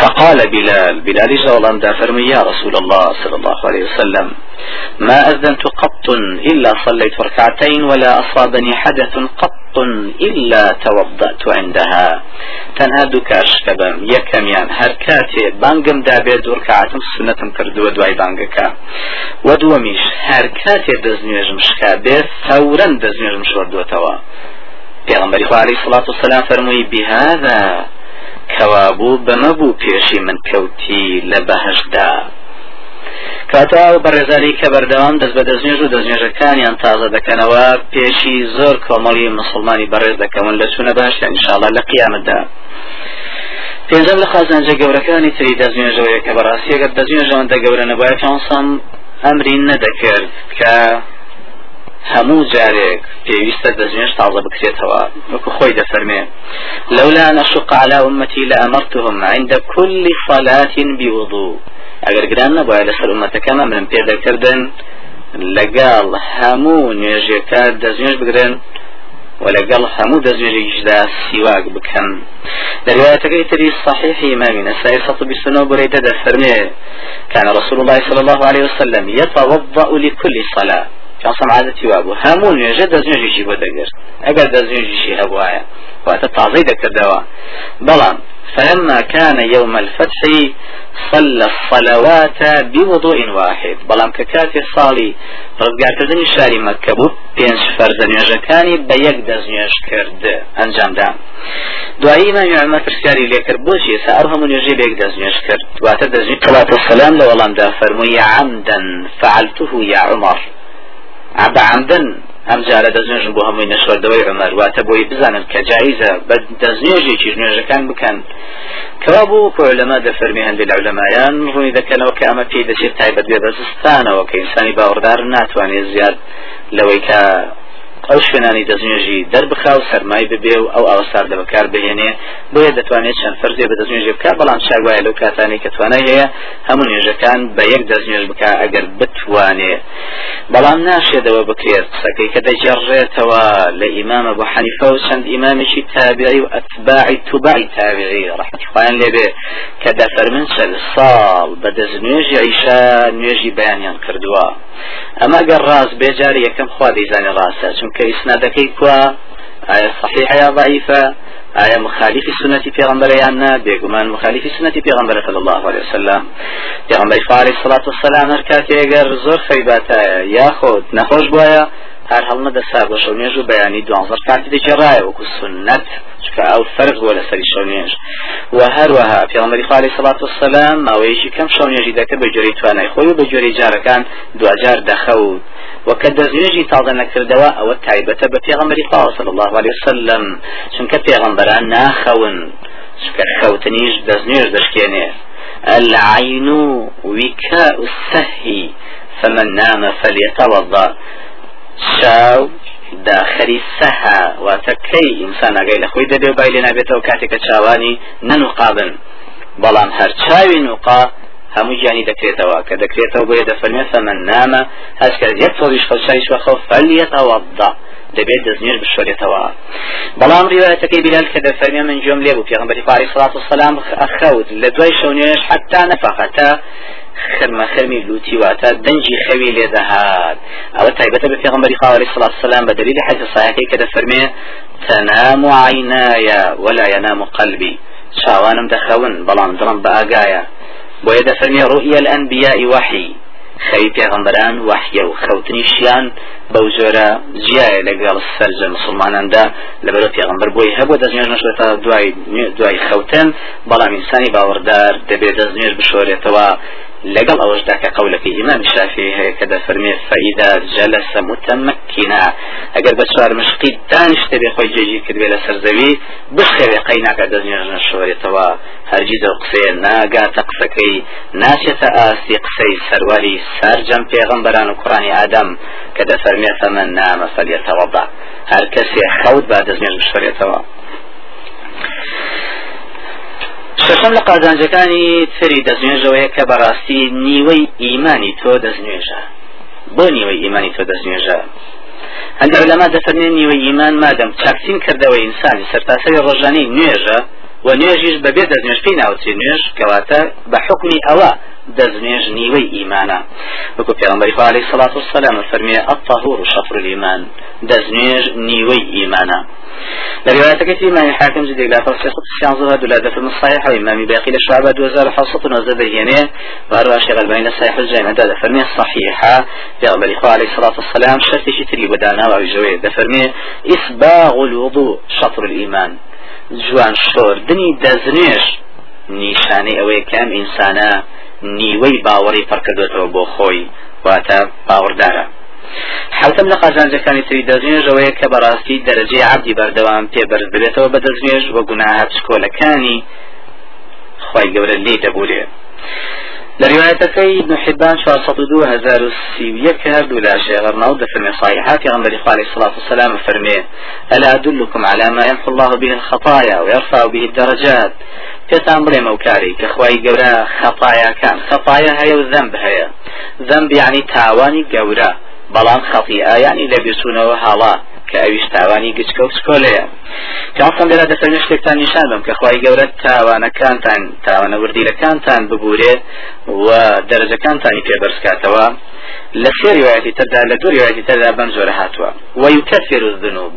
فقال بلال بلال جولان فرمي يا رسول الله صلى الله عليه وسلم ما أذنت قط إلا صليت ركعتين ولا أصابني حدث قط إلا توضأت عندها. تنها كاش كبم يكم يان هركاتي بانقم دابي دور كعتم سنتم كردو دواي بانقكا ودوميش هركاتي دزنيج مشكا بير فورا دزنيج مشوردو توا پیغمبر عليه الصلاة والسلام فرمي بهذا کەوابوو بەمەبوو پێشی من کەوتی لە بەهشدا کاتا و بەڕێزاری کە بەردەوام دەست بە دەستنێژ و دەستنێژەکانیان تازە دەکەنەوە پێشی زۆر کۆمەڵی مسلمانی بەڕێز دەکەون لە چوونە باش انشاءڵە لە قیامەتدا. پێنجەم لە خازانجە گەورەکانی تری دەستنێژەوەیە کە بەڕاستیەگەر دەستنێژەوەندە گەورە نەبایە چۆنسەم ئەمرین نەدەکرد کە هەموو جارێک پێویستە دەستێش تازە بکرێتەوە وەکو خۆی دەفەرمێ لولا نشق على أمتي لأمرتهم عند كل صلاة بوضوء. ئەگەر گران نەبواە لەسەر ئومەتەکەم ئەمرم پێ دەکردن لەگەڵ هەموو نوێژێکە دەستێش بگرن ولقل حمود زوجيجدا سواق بكم لرواية تري صحيح إمام نسائي سطو بسنو بريدة فرمي كان رسول الله صلى الله عليه وسلم يتوضأ لكل صلاة. کەسم عادەتی وا بوو هەموو نوێژە دەستنوێژیشی بۆ دەگرت ئەگەر دەستنوێژیشی هەبواە واتە تازەی دەکردەوە بەڵام فلما كان يوم الفتح صلى الصلوات بوضوء واحد بلام ككاتي صالي رزقار كردني شاري مكة بو بينش فرز نيوجكاني بيك دزنيوش كرد انجام دا دوایی ما عمر پرسیاری لێکر بۆچی سەر هەموو نوێژێ بێک دەستنوێش کرد واتە دەزنی صلاة السلام لە وەڵامدا فەرمووی عمدا فعلته يا عمر عبا عمدا ئەم جارە دەستنوێژم بۆ هەمووی نەشۆردەوەی عمەر واتە بۆی بزانن کە جایزە بە دەستنوێژێکی نوێژەکان بکەن. کەوا بوو کۆ لەمە دەفەرمی هەندێک لەولەمایان ڕووی دەکەنەوە کە ئەمە پێی دەچێت تایبەت بێ بەزستانەوە کە ئینسانی باوەڕدار ناتوانێت زیاد لەوەی کە ئەو شوێنانی دەستنوێژی دەربخا و سەرمای ببێ و ئەو ئاوەساردە بەکار بهێنێ. بۆیە دەتوانێت چەند فەرزێ بە دەستنوێژی بکات بەڵام چاگوایە لەو کاتانی کە توانای هەیە هەموو نوێژەکان بە یەک دەستنوێژ بکە ئەگەر بتوانێ. بەڵام ناشێدەوە بکرێت قسەکەی کە دەجێڕێتەوە لە ئیمامە بۆ حەنیفە و چەند ئیمامێکی تابعی و ئەتباعی توبعی تابعی ڕحمەتی خوایان لێبێ کە دەفەرمن چەند ساڵ بە دەستنوێژی عیشا نوێژی بەیانیان کردووە. ئەمە گەر ڕاست بێجاری یەکەم خوا دەیزانێ ڕاستە چونکە ئیسنادەکەی کووە ئایا صحیح یا ضعیفە آیا مخالفی سنتی پیغمبر یا نه بێگومان مخالفی سنتی پیغمبر صلی الله علیه وسلم. پیغمبر علیه الصلاة والسلام هر کاتی اگر زۆر خەیباتایە یاخۆت نەخۆش بواە هەر هەڵمە دەسا بۆ شەونێژ و بەیانی دوانزەر کاتی دەجێڕایە وەکو سنت چکە ئەو فەرق بۆ لەسەری شەونێژ و هەروەها پیغمبری خالی سڵات وسلام ماوەیەکی کەم شەونێژی دەکە بە جۆری توانای خۆی و بە جۆری جارەکان دوجار دەخەوت وکە دەستێژی تازە نەکردەوە ئەوە تایبەتە بە پێغمبەری خوا صلی الله عليه وسلم چونکە پێغمبەران ناخەون چکە خەوتنیش دەستنوێژ دەشکێنێ العين وكاء السهي فمن نام فليتوضا شاو داخەری سەها واتە کەی ئینسان ئەگەی لە خۆی دەبێ بای لێ نابێتەوە کاتێکە چاوانی نەنوقابن بەڵام هەر چاوی نوقا هەموو گیانی دەکرێتەوە کە دەکرێتەوە بۆیە دەفەرمێ فەمەن نامە کرد یەک تۆریش خەوچایش وەخەو فەلیەتەوەضا دەبێت دەستنێر بشۆرێتەوە. بەڵام ڕیوایەتەکەی بلال کە دەفەرمێ من جۆم لێ بوو پێغمبەری پاری سڵات و سەلام ئەخەوت لە دوای شەونێش حتا نەفەقەتە خرمە خرمی لوتی واتە دەنجی خەوی لێ دەهات. ئەوە تایبەتە بە پێغمبەری خاوەری سڵات سەلام بە دلیل حەدیث صحیحەکەی کە دەفەرمێ تەنام عینایە ولا ينام قلبي چاوانم دەخەون بەڵام دڵم بە ئاگایە. بۆیە دەفەرمێ ڕوئە الأنبياء وحي خەوی پێغمبەران وحیە و خەوتنیشیان بەو جۆرە جیایە لەگەڵ سەرجە مسلماناندا لەبەرە پێغمبەر بۆی هەبوو دەستنێژ نشێتە دوای دوای خەوتن بەڵام ئینسانی باوەڕدار دەبێت دەستنێژ بشۆرێتەوە لەگەڵ ئەوەشدا کە قولەکەی ئیمان شافی هەیە کە دەفەرمێ فەئیدا جەلەسە متەمەکینا ئەگەر بە چوار مشقی دانیشتە بێ خۆی جێژی کردوێ لە سەرزەوی بخەوێ قەی ناکە دەستنێژ نەشۆرێتەوە هەرگیز ئەو قسەیە ناگاتە قسەکەی. ناچێتە ئاسی قسەی سەرواری سارجەم پێغەمبەران و کوڕانی ئادەم کە دەفەرمێ فەمەن نامە فەلیەتەوەضا هەر کەسێ خەوت با دەستنێژ بشۆرێتەوە شەشەم لە قازانجەکانی تری دەستنوێژەوەیە کە بەڕاستی نیوەی ئیمانی تۆ دەستنوێژە. بۆ نیوەی ئیمانی تۆ دەستنوێژە؟ هەندێک لەما دەفەرمێن نیوەی ئیمان مادەم چاکسین کردەوەی ئینسانی سەرتاسەری ڕۆژانەی نوێژە و نوێژیش بەبێ دەستنوێژ پێی ناوچی نوێژ کەواتە بە حکمی ئەوە دەستنوێژ نیوەی ئیمانە. وەکو پێغمبەری خوا عەلەیهی سەڵات وسەلام فەرمیێ الطهور شەطر الإيمان دەستنوێژ نیوەی ئیمانە. لروايتك في إمام الحاكم جدي لا فرصة سيان ظهر دولة في الصحيح وإمام باقي لشعبة دوزار حصة نزد هنا وأروى شغل بين الصحيح الجامع ده فرمي الصحيحة في أغلب الإخوة عليه الصلاة والسلام شرط شتري بدانا وعجوية ده فرمي إسباغ الوضوء شطر الإيمان جوان شور دني دزنيش نیشانەی ئەوەیە کام ئینسانە نیوەی باوەڕی پڕکردێتەوە بۆ خۆی واتە باوەڕدارە. حوتم لە قازانجەکانی تری دەستنوێژەوەیە کە بەڕاستی دەرەجەی عبدی بەردەوام پێبەرز ببێتەوە بە دەستنوێژ وە گوناها پشکۆلەکانی خی گەورە لێ دەبولێ لروايتكي ابن حبان شاصدو هزار السيوية كهردو لا شيء غرناو دفرمي صحيحات غنبري عليه الصلاة والسلام فرمي ألا أدلكم على ما يمحو الله به الخطايا ويرفع به الدرجات. پێتان بڵێ مەوکاری کە خی گەورە خەپایەکان خەپایە هەیە و ذنب هەیە. ذنب یعنی تاوانی گەورە. بەڵام خەڵی ئایانی لە بیرچوونەوە هاڵا کە ئەویش تاوانی گچکە و سکۆلەیە پیانسان لێرا دەفەرمێ شتێکتان نیشان بم کە خی گەورە تاوانەکانتان تاوانە وردیلەکانتان ببورێ و دەرەجەکانتانی پێبەرزکاتەوە. لە سێ ریواەتی تردا لە دوو ریواەتی تردا بەم زۆرە هاتووە. ويكفر الذنوب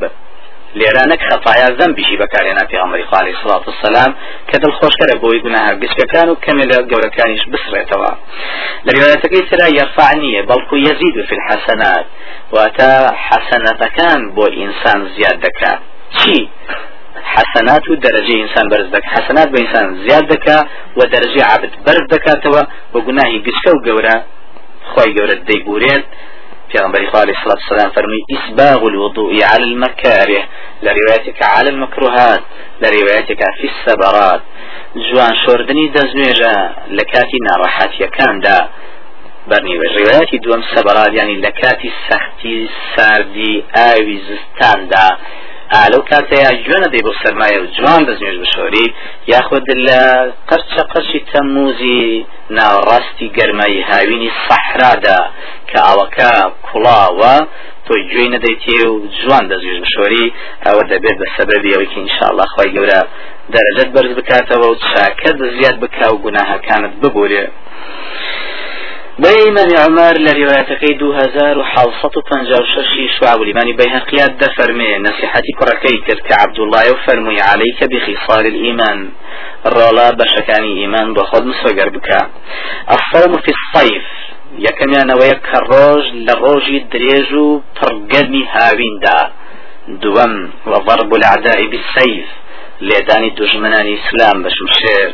لێرانەك خەفایا زەمبیشی بەکارێنا پێغەمبەری خالی سڵات السلام کە دڵخۆشکەرە بۆی گوناها گشتەکان و کەمێ لە گەورەکانیش بسڕێتەوە لە ریواەتەکەی ترا یەرفع نییە بەڵکو یەزید في الحسنات واتە حەسەنەتەکان بۆ ئینسان زیاد دەکات چی؟ حسنات و دەرەجی ئینسان بەرز دەکات حسنات بە ئینسان زیاد دەکا و دەرەجی عبد بەرز دەکاتەوە و گوناهی گشتە و گەورە خۆی گەورە دەیبورێت پیغمبر عليه الصلاة والسلام فرمي إسباغ الوضوء على المكاره لروايتك على المكروهات لروايتك في السبرات جوان شوردني دزنوێژە لە کاتی ناڕەحەتیەکاندا بەرنیوە ڕێوایەتی دووەم سەبەرات ینی لە کاتی سەختی ساردی ئاوی زستاندا ئالەو کاتەیە گوێنە دەی بۆ سەرمایە و جوان دەستێژ بشۆری یاخود لە قەرچە قەرشی تەموزی ناوەڕاستی گەرمایی هاوینی سەحرادا کە ئەوەکە کوڵاوە تۆی گوێی نەدەیتێ و جوان دەزێژ بشۆری ئەوە دەبێت بە سەبەبی ئەوەی ئینشاءله خۆی گەورە دەرەجەت بەرز بکاتەوە و چاکە زیاد بکا و گوناهەکانت ببورێ بين عمر لروايتكي دو هزار وحوصة پنجاو ششي شعب الإيمان بيهقيات دفرمي نصيحتي كركي ترك عبد الله وفرمي عليك بخصال الإيمان. الرلا بشكاني إيمان بخد مسوغر بك. الصوم في الصيف. کە ڕۆژ لە ڕۆژی درێژ و پڕگەرمی هاویندا دووەم العداء بالسيف. لێدانی دژمنانی ئیسلام بە شمشێر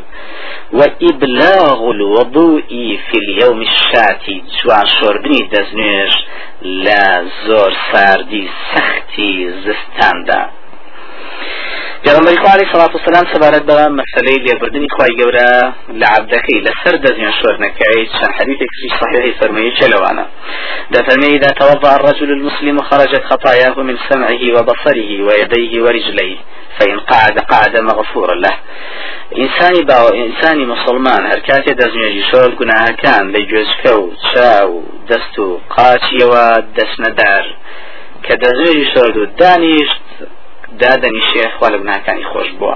وإبلاغ الوضوء في اليوم الشاتي جوان شوردنی دەستنوێژ لە زۆر ساردی سەختی زستاندا. پێغمبەری خوا علیه الصلاة والسلام سەبارەت بە مەسەلەی لێبردنی خوای گەورە لە عبدەکەی لەسەر دەزیان شۆرنەکەی چەند حديثێکی صحيحی فەرمەیە چلەوانە دەفەرمێ إذا توضأ الرجل المسلم خرجت خطاياه من سمعه وبصره ويديه ورجليه فإن قعد قعد مغفورا له. إنساني باو إنساني مسلمان هركاتي دزنيجي شول قناها كان لجوزكو تشاو دستو قاتي ودسندار كدزنيجي شول دانيشت دادني الشيخ ولا بناكاني خوش بوا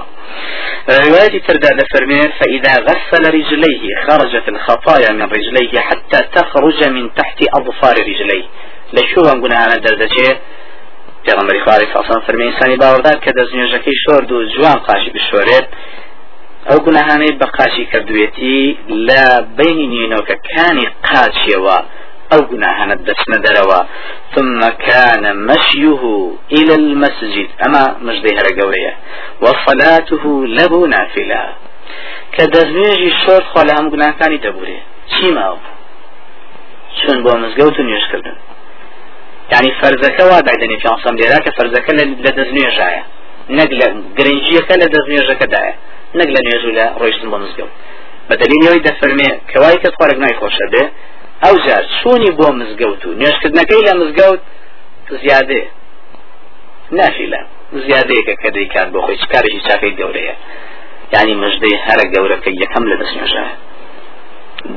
رواية ترداد فرمير فإذا غسل رجليه خرجت الخطايا من رجليه حتى تخرج من تحت أظفار رجليه. لشو قلنا أنا دردشي پێغمبەری خوارێ فاسان فەرمی ئینسانی باوەڕدار کە دەستنوێژەکەی شۆرد و جوان قاشی بشۆرێت ئەو گوناهانەی بە قاشی کردوێتی لە بینی نینۆکەکانی قاچیەوە أو جناهنا دسنا دروا ثم كان مشيه إلى المسجد. أما مجدي هلا قورية وصلاته له نافلة. كدزنيجي شورت خوالا هم جناه كاني دبوري چی ماو چون بۆ مزگەوت و نوێشکردن یعنی فەرزەکە وا دایدنی پیانسەم لێرا کە فەرزەکە لە دەستنوێژایە. نەک لە گرنگجیەکە لە دەستنوێژەکەدایە نەک لە نوێژ و لە ڕۆیشتن بۆ مزگەوت. بە دلیلەوەی دەفەرمێ کەوای کەس خۆرەک نایخۆشە بێ ئەو جار چوونی بۆ مزگەوت و نوێشکردنەکەی لە مزگەوت زیادێ. نافیلە زیادەیەکە کە دەیکات بۆ خۆی کارێکی چاکەی گەورەیە. ینی مژدەی هەرە گەورەکە یەکەم لە دەست نوێژە.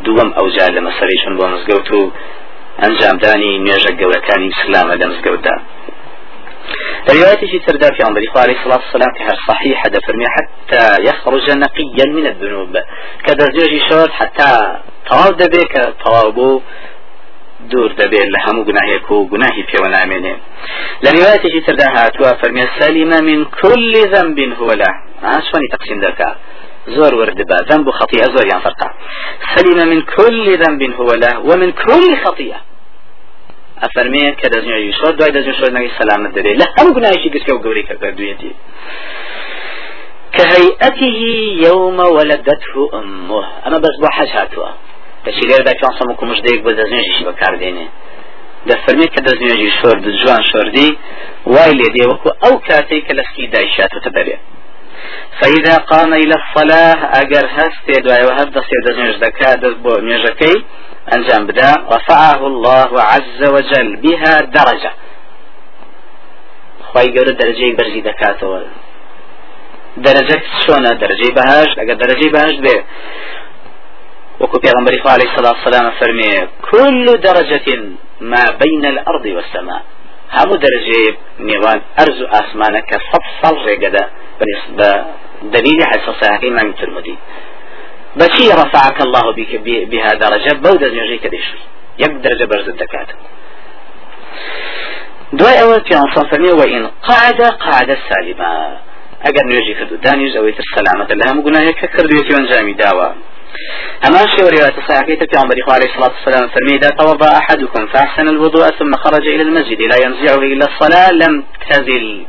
دووەم ئەوجار لە مەسەریشن بۆ مزگەوت و ئەنجامدانی نوێژە گەورەکانی ئسلامە لە مزگەوتدا. روايته تردى في عمر عليه الصلاة والسلام كهر صحيح هذا فرمي حتى يخرج نقيا من الذنوب. زوجي شرط حتى تەواو دەبێ کە تەواو بوو دوور دەبێت لە هەموو گوناهێک و گوناهی پێوە نامێنێ لە ریواەتێکی تردا هاتووە فەرمیێ سەلیمە من كل ذنب هو له ئاسوانی تقسیم دەکا. زۆر وردبا. ذنب خطيئة زۆر یان فرقا سلم من كل ذنب هو له ومن كل خطيئة ئەفەرمێ کە دەزنیۆی شۆ دوای دەزن شۆ نەوی سەلامت دەبێت لە هەموو گوناهێکی گرتە و گەوری کە کردوێتی كهيئته يوم ولدته أمه. أما بس بو هاتوا بەچی لێردا چۆن سەمکو مژدەیەک بۆ دەستنوێژیشی بەکاردێنێ دەفەرمێت کە دەستنوێژی شۆرد جوان شۆردی وای لێ دێ وەکو ئەو کاتەی کە لەسکی دایشاتوتە بەرێ فإذا قام إلى الصلاة أجر هست دعاء وهب دسي دزنج دكا بو نيجكي أنجام بدا رفعه الله عز وجل بها درجة خواهي قول درجة برزي دكاتو درجة شونا درجة بهاش أجر درجة بهاش به وكو پیغمبر عليه الصلاة والسلام فرمي كل درجة ما بين الأرض والسماء هم درجة نيوان أرز آسمانك صد رقدا بالنسبة دليل حديث صحيح إمام الترمذي بشي رفعك الله بك بها درجة؟ بودة نجيك ديشوي يك درجة برز الدكات دوای ئەوە پیانسان فەرمێ وإن قعد قعد سالما ئەگەر نوێژی کردو دانیش ئەوەی تر سەلامەتە لە هەموو گوناهەیە کردوێتی ئەنجامی داوە أما شيء رواية صحيحة في عمر عليه الصلاة والسلام فرمي إذا توضأ أحدكم فأحسن الوضوء ثم خرج إلى المسجد لا ينزعه إلا الصلاة لم تزل.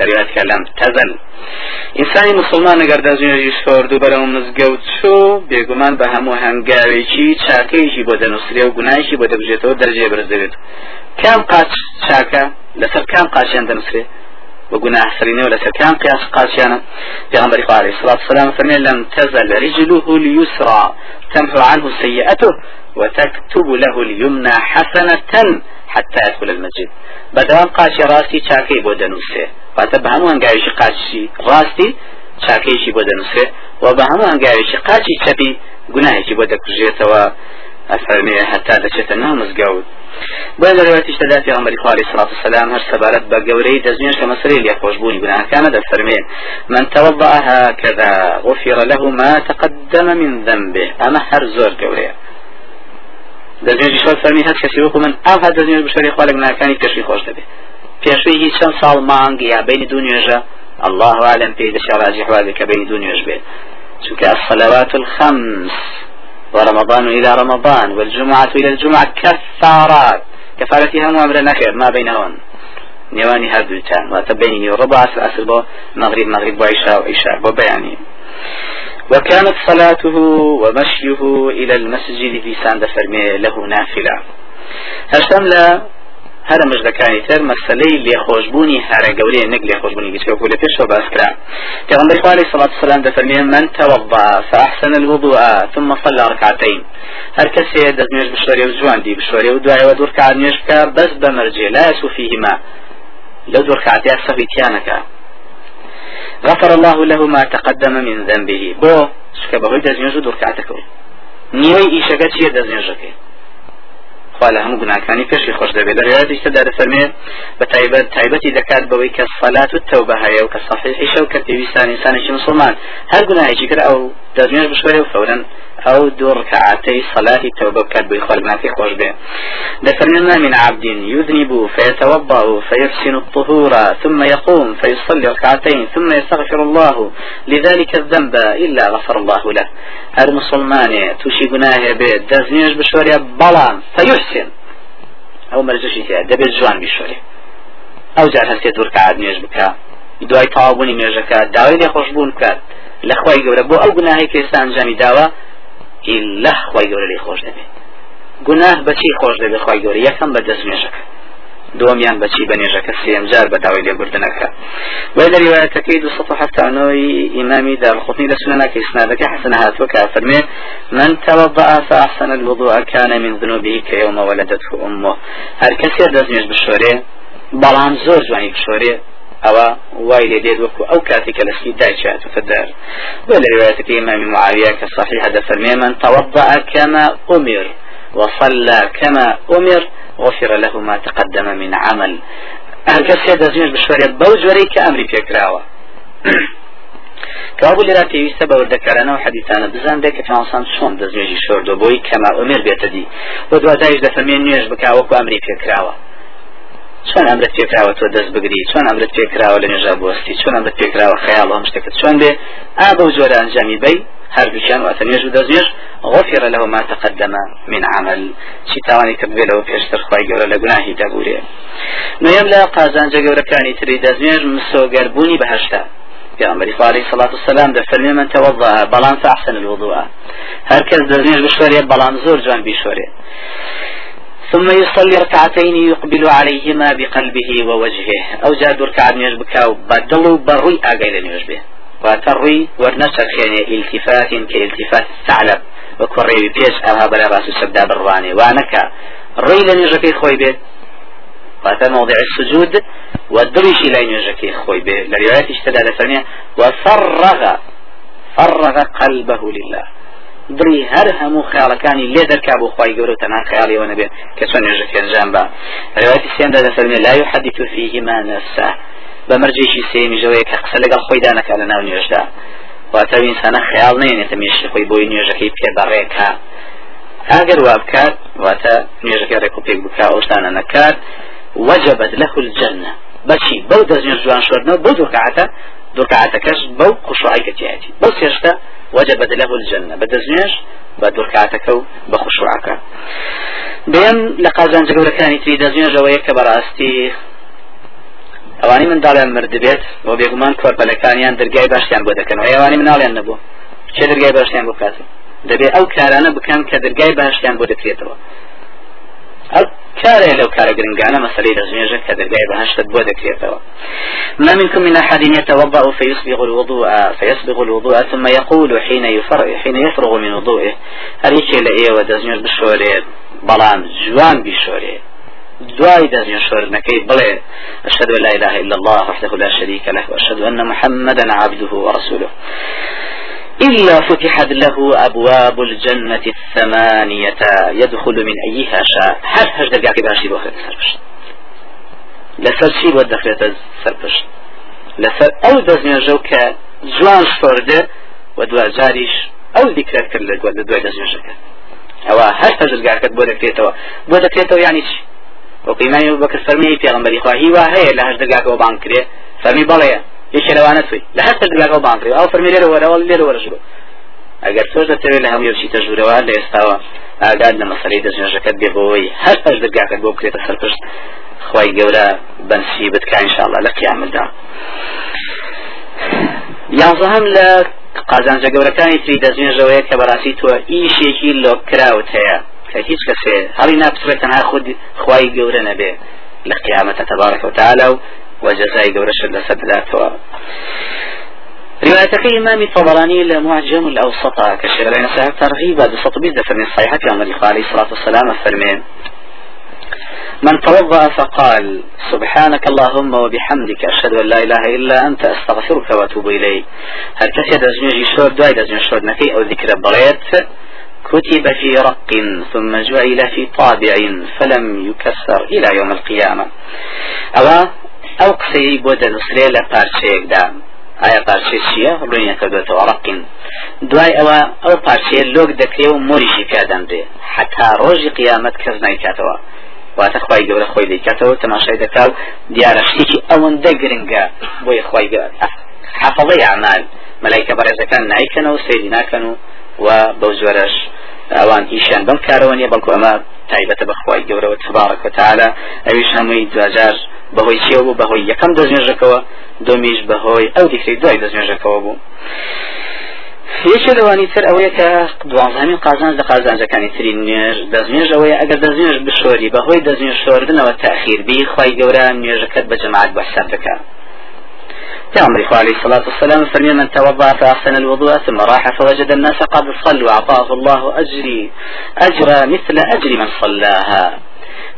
دەریاتکە لەم تەزل ئینسانی مسلمان ئەگەر دەزێژی سۆرد و بەرەو مزگەوت چوو بێگومان بە هەموو هەنگاوێکی چاکەیەکی بۆ دەنووسێ و گوناهی بۆ دەبژێتەوە دەرجێ برز دەبێت کام قاچ چاکە لەسەر کام قاچیان دەنووسێ وقناح سريني ولا سكان قياس قاسيانا في غنبري عليه الصلاة والسلام فرمي لم تزل رجله اليسرى تمحو عنه سيئته وتكتب له اليمنى حسنة حتى يدخل المسجد. چاکەی بۆ دەنووسێ واتە بە هەموو هەنگاویشی قاچی ڕاستی چاکەیشی بۆ دەنووسێ و بە هەموو هەنگاویشی قاچی چەپی گوناهێکی بۆ دەکوژێتەوە ئەفەرمێ هەتا دەچێتە ناو بۆ لەوەتی شتدا پیغمبری خوا علیه الصلاة والسلام هەر سەبارەت بە گەورەی دەستنوێش کە مەسەرەی لێ خۆشبوونی گوناهەکانە دەفەرمێن. من توضأ هكذا غفر له ما تقدم من ذنبه. ئەمە هەر زۆر گەورەیە. دەستێژی شۆ فەرمی هەست کەسی وەکو من ئاو هە دەستێژ بشەری خوا لە گوناهەکانی پێشی خۆش دەبێت پێشوی هیچ چەند ساڵ مانگ یا بینی دو نوێژە الله عالم پێی دەشە ڕاجی حوالێ کە بینی دو نوێژ بێت چونکە الصلوات الخمس. ورمضان إلى رمضان والجمعة إلى الجمعة كفارات. كفارتها مؤمرة نخير ما بينهن. نيواني هردوتان وتبيني وربع عصر عصر بو مغرب مغرب وعشاء وعشاء. بو بياني وكانت صلاته ومشيه إلى المسجد في ساند فرمي له نافلة. هشتم لا هذا مجدكاني تر هذا قولي نك ليخوشبوني قلت يقول لك شو باسكرا كما بيقول عليه الصلاة والسلام دفرمي من توضأ فأحسن الوضوء ثم صلى ركعتين هر كسي دزنيش بشوري وجوان دي بشوري ودعي ودور كعد نيشكا بس بمرجي لا يسو فيهما. لو دور كعدي أصفيتيانك غفر الله له ما تقدم من ذنبه. بو شكا بهوي دزنيجو دور كعتكو نيوي إيشاكا چيه دزنيجكي خواله هەموو گوناکانی پێشی خۆش دەبێت. لە ڕێاتی شتدا دەفەرمێ بە تایبەت تایبەتی دەکات بەوەی کە سەلات و تەوبە هەیە و کە صحیحیشە و کە پێویستان ئینسانێکی مسلمان. هەر گوناهێکی کرد ئەو دەستنوێژ بشوێ و أو دور ركعتي صلاة التوبة كاد بيخال ما في خوش به ذكرنا من عبد يذنب فيتوضأ فيحسن الطهور ثم يقوم فيصلي ركعتين ثم يستغفر الله لذلك الذنب إلا غفر الله له. هر مسلمان توشي قناه بيت دزنيش بشوريا بلان فيحسن أو مرجشي فيها دبيت جوان بشوري أو جار هسي دور كعاد نيش بكا دوای تەواوبوونی مێژەکە داوای لێ خۆشببوون بکات. لە خی گەورە. بۆ ئەو گوناهی کە ئێستا ئەنجامی داوە إلا خی گەورە لی خۆش دەبێت. گوناه بەچی خۆش دەبێت خی گەورە؟ یەکەم بە دەست مێژەکە. دومیان بەچی بە نێژەکە؟ سێم جار بە داوای لێبوردنەکە وی لە ریواەتەکەی دو سەد حتانەوەی ئیمامی دارخوتنی لە سنەکە ئسنادەکە حسن هاتووە کە فەرمێ من فأحسن الوضوء كان من ذنوبه كيوم ولدته أمه هر کەسێ دەستنێژ بشۆرێ بەڵام زۆر جوانی بشۆرێ لێ دێت وەکو ئەو کاتی کە لەسکی دایچات فدار بۆ لە روايتك إمام معاوية كصحيح هذا من توضأ كما أمر وصلى كما أمر غفر له ما تقدم من عمل. هل كسي دزميش بشوري بوجوري كأمري بيكراوة كابو لرا پێویستە بە وردەکارانەوە حەدیثانە بزان دێک پێسان چۆن دەستێژی شۆردۆ بۆی کەما ئومێر بێتە دی بۆ دوازایش دەفەرمێن نوێژ بکاوەکو چۆن ئەمرت پێکراوە تۆ دەست بگری؟ چۆن ئەمرت پێکراوە لە نێژا بۆستی؟ چۆن ئەمرت پێکراوە خەیاڵ هەم شتێکت چۆن بێ؟ ئا بەو جۆرە ئەنجامی بەی هەردووچیان واتە نوێژ و دەستێژ غفر له ما تقدم من عمل. چی تاوانی کرد بێ لەوە پێشتر خی گەورە لە گوناهی دەبورێ نوێم لە قازانجە گەورەکانی تری دەستێژ مسۆگەربوونی بەهشتا. پیغمبر عليه الصلاة والسلام ده فرمي من توضأ بلان فأحسن الوضوء. هركز دزنيش بشورية بلان زور جوان بشورية ثم يصلي ركعتين يقبل عليهما بقلبه ووجهه. أو جاد ركعة نيوش بكاو بدلو بروي أقايل نيوش به. وتروي ورنشر خيني التفات كالتفات الثعلب وكوري بيش أوها بلا راسو سبدا برواني. وانكا روي لنيوشكي خوي به. وهذا موضع السجود والدريش لا ينجكي خوي به. لرواية اشتدى لسانية وفرغ فرغ قلبه لله. دڵی هەر هەموو خیاڵەکانی لێ دەرکا بۆ خی گەورە تەنان خیاڵیەوە نەبێت کە چۆن نێژەکەنجان بە. ڕێواتی سێندا دەفەرمێ لای و حەدی توفیهیمان نەسا بە مەرجێکی سێمیژەوەی کە قسە لەگەڵ خۆی دانەکە لە ناو نوێژدا. واتە ئینسانە خیاڵ نێنێتە مێشی خۆی بۆی نوێژەکەی پێبڕێکە ئاگەر وا بکات واتە نوێژەکە ڕێک و پێک بک ئەوشتانە نەکات وەجبەت لە خولجنە بەچی؟ بەو دەزنێ جوان شوردنەوە بۆ دوکاتە دوکاتەکەش بەو قوشعی کەتیاتی بەو سێشتە وجبت له الجنة. بدزنيش بدوكعتكو بخشوعك بيان لقازان جگوركاني تري دزنيش جوية كبراستي ئەوانی منداڵیان مرد بێت بۆ بێگومان کۆرپەلەکانیان دەرگای باشیان بۆ دەکەن. ئەوانی مناڵیان نەبوو. چه دەرگای باشیان بۆ کات دەبێت ئەو کارانە بکەن کە دەرگای باشیان بۆ دەکرێتەوە. ئەو كاري لو كار قرنقانا مسألة دزميجة كدرقاء بهشتت بودة كريتوا ما منكم من أحد يتوضأ فيصبغ الوضوء فيصبغ الوضوء ثم يقول حين يفرغ حين يفرغ من وضوءه هل يشي لأيه ودزميج بشوري بلان جوان بشوري دعاء دزني شورنكي بلي أشهد أن لا إله إلا الله وحده لا شريك له وأشهد أن محمدا عبده ورسوله إلا فتحت له أبواب الجنة الثمانية يدخل من أيها شاء. هل هج دقاقي باشي بوخير سربش لسر شي ودخلت سربش لسر أو دزني جوكا جوان شورده ودوا جاريش أو ذكر كل لدوا دزني جوكا أو هل هج دقاقي بو دكريتوا بو دكريتوا يعني شي وقيماني أبو بكر فرمي في غنبري خواهي وهي لهج دقاقي بانكري فرمي بليا یەکێ لەوانە توی. لە هەر دەگاکە بانکری ئەو فەرمی لێرە وەرەوە لێرە وەرەژبوو ئەگەر تۆش دەتەوێت لە هەموو یەکچیتە ژوورەوە لە ئێستاوە ئاگاد لە مەسەری دەستێژەکەت بێ بۆەوەی هەر پەش دەرگاکەت بۆ بکرێتە سەرپشت خی گەورە بەنسی بتکە انشاءله لە قیامەدا یانزەهم لە قازانجە گەورەکانی تری دەستێژەوەیە کە بەڕاستی تۆ ئیشێکی لۆ کراوت هەیە کە هیچ کەسێ هەڵی ناپسرێت تەنها خود خی گەورە نەبێ لە قیامەتە تەبارەکە و تعالە و وجزاي قورش لسد ذاتها روايتك إمام الطبراني لمعجم الأوسط كشير لنا سهل ترغيب بسط بيزة فرمي الصحيحة في عمر عليه الصلاة والسلام فرمي من توضأ فقال سبحانك اللهم وبحمدك أشهد أن لا إله إلا أنت أستغفرك وأتوب إليه هل كسي دزنيجي شور دواي دزنيجي شور نكي أو ذكر بريت كتب في رق ثم جعل في طابع فلم يكسر إلى يوم القيامة أو ئەو قسەی بۆ دەنووسرێ لە پارچەیەکدا ئایا پارچێ چییە؟ ڕوونیەکە بێتەوە ڕقین دوای ئەوە ئەو پارچەیە لۆک دەکرێ و مۆریشی پێدەمرێ حتا ڕۆژی قیامەت کەس نایکاتەوە. واتە خی گەورە خۆی دەیکاتەوە تەماشای دەکا و دیارە شتێکی ئەوەندە گرنگە بۆی خی حەفڵی ئامال مەلایکە بەڕێزەکان نایکەنەوە سێری ناکەن و و بەو زۆرەش ئەوان ئیشان بەم کارەوە نیە بەڵکو ئەمە تایبەتە بەخوای گەورەوە تبارك وتعالى ئەویش هەمووی دوجار بەهۆی چیە بوو بەهۆی یەکەم دەستێژەکەەوە دومیش بەهۆی ئەو دیکری دوای دەستێژەکەەوە بوو. یەکێ لەوانی تر ئەوەیە کە دوازەمین قازان لە قازانجەکانی تری نوێژ دەستێژ ئەوەیە ئەگەر دەستێژ بشۆری بەهۆی دەستێژ شۆردنەوە تاخیر بی خی گەورە نوێژەکەت بە جەماعات بەحساب دەکات پیامبر عليه الصلاة والسلام فرمي من توضأ فأحسن الوضوء ثم راح فوجد الناس قد صلوا أعطاه الله أجري أجر مثل أجر من صلاها.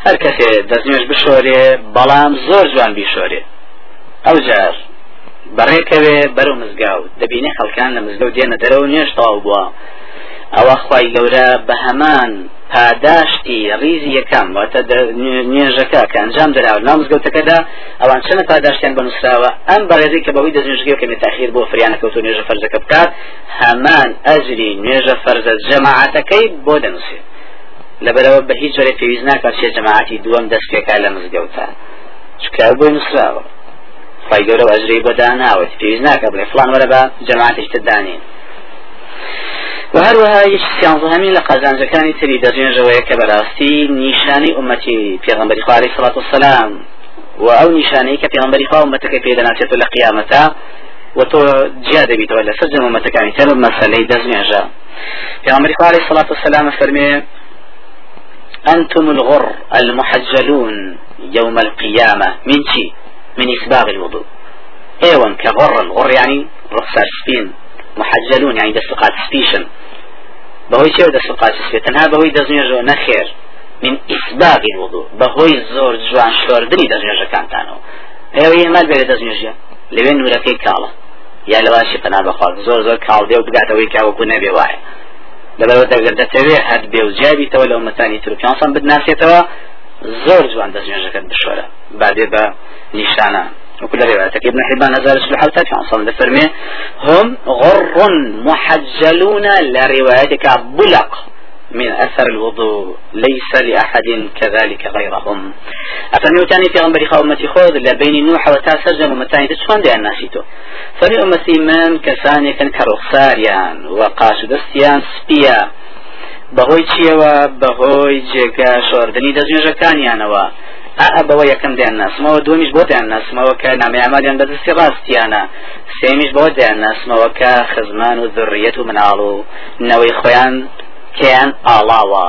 هەر کەسێ دەستنوێش بشۆرێ بەڵام زۆر جوان بیشۆرێ ئەو جار. بەڕێکەوێ بەرەو مزگاوت دەبینێ خەڵکان لە مزگەوت دێنە دەرەوە نوێش تەواو بووە ئەوە هەمان پاداشتی ریزی یەکەم واتە نوێژەکە کە ئەنجام دراوە ناو مزگەوتەکەدا ئەوان چەنە پاداشتیان بەنووسراوە ئەم بەڕێزی کە بەوەی دەستنوێژگە کەمی تاخیر بۆ فریانەکەوت و نوێژە فەرزەکە بکات هەمان ئەجری نوێژە فەرزە جەماعەتەکەی بۆ دەنووسێت. لەبەرەوە بە هیچ جۆرە پێویست ناکات چێ جەماعەتی دووەم دەست پێکا لە مزگەوتە. چکە بۆی نووسراوە؟ خی گەورە ئەجری بۆ داناوت پێویست ناکە بڵێ فلان وەرە بە جەماعەتیشتە دانین. وهروها هیچ سیانزەهەمین لە قەزانجەکانی تری دەژێنژەوەیە کە بەڕاستی نیشانی ئومەتی پێغمبەری خوالی سڵات وسلام و ئەو نیشانەی کە پێغمبەری خوا ئومەتەکە پێدەناسێت لە قیامەتە و تۆ جیا دەبیتەوە لە سەر جەمەتەکانی تر مەسەلەی دەزمێژە پێغمبەری خوالی سڵات وسلام فەرمێ أنتم الغر المحجلون يوم القيامة من شي من إسباغ الوضوء. ايوان كغر الغر يعني رخصة سبين محجلون يعني دست قاتس بيشن بهوي شو دست قاتس بي تنها بهوي دزنيا جو نخير من إسباب الوضوء. بهوي زور جوان شوردني دزنيا جو كانتانو هيو يمال بيري دزنيا جو لبين نوركي كالا یا لەواشی پنا بەخوارد زۆر زۆر کاڵدێ و بگاتەوەی کاوەکو نەبێ وایە. لەبەرەوەدەگەر دەتەوێ هەر بێ و جابیتەوە لە مەتانی تروپیانسان بدناسێتەوە زۆر جوان دەستێژەکەت بشۆرە. بادێ بە نیشانە. وكل روايتك ابن حبان هزار سبحة وتاتي عن صلى فرمي هم غر محجلون لروايتك بلق من أثر الوضوء. ليس لأحد كذلك غيرهم. أفرمي وتاني في غنبري أمتي خذ لبين نوح وتاسر ومتاني تشوان دي الناسيتو فمي أمتي من كساني كان كرخساريان وقاش دستيان سبيا. بەهۆی چیەوە بەهۆی جێگە شۆردنی دەستێژەکانیانەوە ئەبەوە یەکەم دیان ناسمەوە دومیش بۆ دیان ناسمەوە کە نامی ئامالیان بەدەستی ڕاستیانە. سێمیش بۆ دیان ناسمەوە کە خزمان و ذڕیەت و مناڵ و نەوەی خۆیان کیان ئاڵاوە.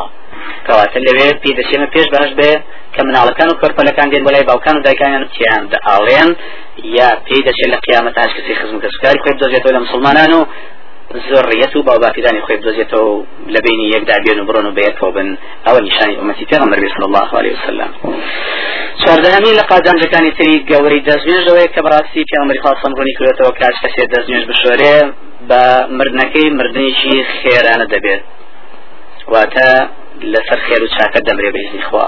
کەواتە لەوێ پێ دەچێنە پێش باش بێ کە مناڵەکان و کۆرپەلەکان دێن بەلای باوکان و دایکانیان کیان ئاڵێن یا پێی دەچێت لە قیامەت هاش کەسی خزم کەسکاری خۆی دۆزێتەوە لە مسلمانان و زۆڕیەت و باوباکیدانی خۆی بدۆزێتەوە لە بینی یەکدا بێن و بڕۆن و بەیەکەوە بن. ئەوە نیشانی ئومەتی پێغەمبەر صلی الله عليه وسلم. چواردەهەمین لە قازانجەکانی تری گەوری دەستنوێژەوەی کە بەڕاستی پێغەمبەری خوا سەمڕۆنی کردێتەوە کاش کەسێ دەستنوێژ بشۆرێ بە مردنەکەی مردنیشی خێرانە دەبێت. واتە لەسەر خێر و چاکە دەمرێ بەیزی خوا.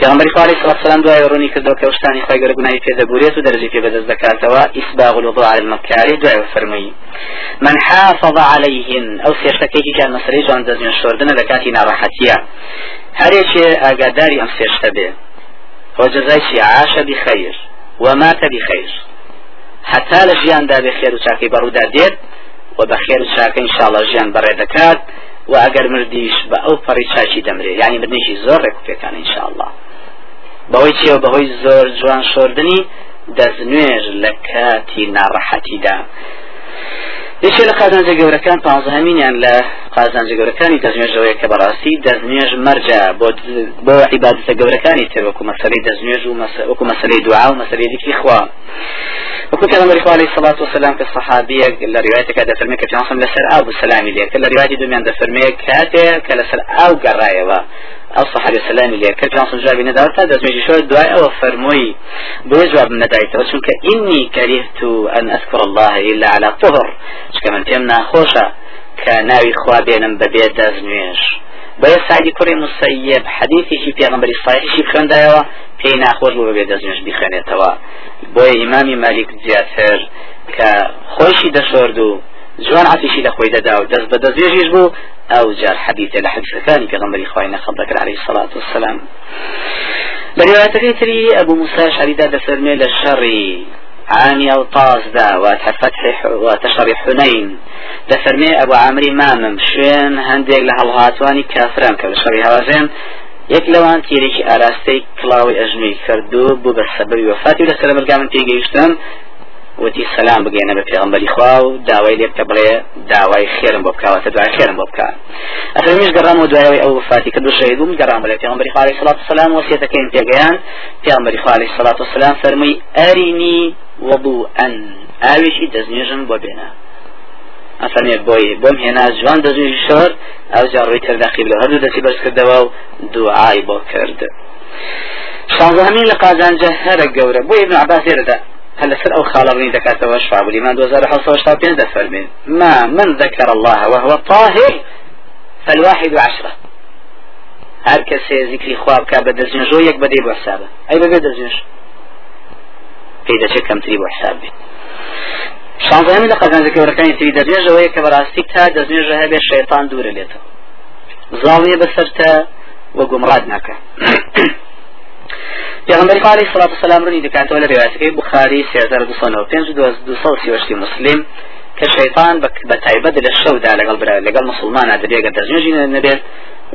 پیغمبر خوا علیه والسلام دوای ڕوونی کردەوە کە شتانی خۆی گەورە گوناهی پێدەبورێت و دەرجی پێ بەدەست دەکاتەوە ئیسباغ الوضوء على المكاري دوای فەرمووی من حافظ عليهن ئەو سێشتەکەی کە مەسەلەی جوان دەستێن شۆردنە لە کاتی ناڕەحەتیە هەرێکێ ئاگاداری ئەم سێشتە بێ. هو جزایشی عاش بخير ومات بخير حتى لجيان دا بخير وشاكي برودا ديت وبخير وشاكي إن شاء الله جيان بري دكات و ئەگەر مردیش بە ئەو پەڕی چاچی دەمرێ ینی مردنیشی زۆر ڕێکوپەکان انشاءله بەوەی چیەوە بەهۆی زۆر جوان شۆردنی دەستنوێژ لە کاتی ناڕەحەتیدا. یەکێ لە قازانجە گەورەکان پازهمینیان لە قازانجە گەورەکانی دەستنوێژەوەی کە بەڕاستی دەستنوێژ مەرجە بۆ عیبادەتە گەورەکانی تر وەکو مەسەلەی دەستنوێژ و وەکو مەسەلەی دوعا و مەسەلەی دیکری خوا. وكنت أنا مريخ عليه الصلاة والسلام كالصحابية الرواية كذا فرمي كتنصم لسر أو بسلامي ليه كل رواية دوميان دا فرمي كاتي كلسر أو قراية أو صحابي السلام ليه كل كنصم جوابي ندار تادز ميجي شو الدعاء أو فرموي بجواب ندايته وشنك إني كرهت أن أذكر الله إلا على طهر. كمان تيمنا خوشة كناوي خوابينم ببيت دازنويش بەیە سعدی کوڕی مسەیب حەدیثێکی پێغمبەری صحیحی خوێندایەوە پێی ناخۆش بۆ بەبێ دەستنوێژ بیخوێنێتەوە. بۆیە ئیمامی مالیک زیاتر کە خۆشی دەشۆرد و جوان عاتیشی لە خۆی دەدا و دەست بە دەستێژیش بوو ئەو جار حەدیثە لە حەدیثەکانی پێغمبەری خوای نەخەڵ دەکرد عليه الصلاة والسلام لرواية تري أبو موسى شريدة دفرمي للشر عامي أو طاز دا وتفتح وتشري حنين. دفرمي أبو عمري مامم شوين هنديك لهالهاتواني كافران كبشري هوازين. یەک لەوان تیرێکی ئاراستەی کڵاوی ئەژنوی کردو بوو بە سەبەری وفاتی لە سەر بەرگامن پێگەیشتن وتی سەسلام بگەێنە بە پێغمبەری خوا و داوای لێ بکە بڵێ داوای خێرم بۆ بکەوەتە دوای خێرم بۆ بکە. ئەفرمیش گەڕام و دوایەوەی ئەو وفاتی کە دوو شەهید بووم گەڕام بڵێ پێغمبەری خوا علیه الصلاة والسلام وصیەتەکەین پێگەیان. پێغمبەری خوا علیه الصلاة والسلام فەرمووی ئەرینی وضوءا ئاوێکی دەستنوێژم بۆ بێنە. ئەفەرمێ بۆی بۆم هێنا جوان دەزوی شۆر ئەو جا ڕووی ترداقی لە هەردوو دەستی بەرز کردەوە و دوعای بۆ کرد. شانزەهەمین لە قازانجە هەرە گەورە بۆ ابن عباس ێرەدا هل لسر أو خالرني دكاتة وشفع بالإيمان دوزار حصة وشفع بين دفر من ما من ذكر الله وهو طاهر فالواحد عشرة. هر کسی ذکری خواب که بدزنج و یک بدی بو حسابه ای ببی دزنج پیدا چه کم تری بو حساب بید شانزەمی لە قەزان زەکەورەکانی تری دەبێژەوەی کە بەڕاستی تا دەزێژە هەبێ شەیطان دوورە لێتەوە زاڵیە بەسەرتە وە گومڕاد ناکە پیغمبر علیه الصلاة والسلام رنی دکاتەوە لە ڕێواتەکەی بخاری 3238 مسلم کە شەیطان بە تایبەت لە شەودا لەگەڵ برا لەگەڵ مسلمانە دەبێگە دەژێژی نەبێت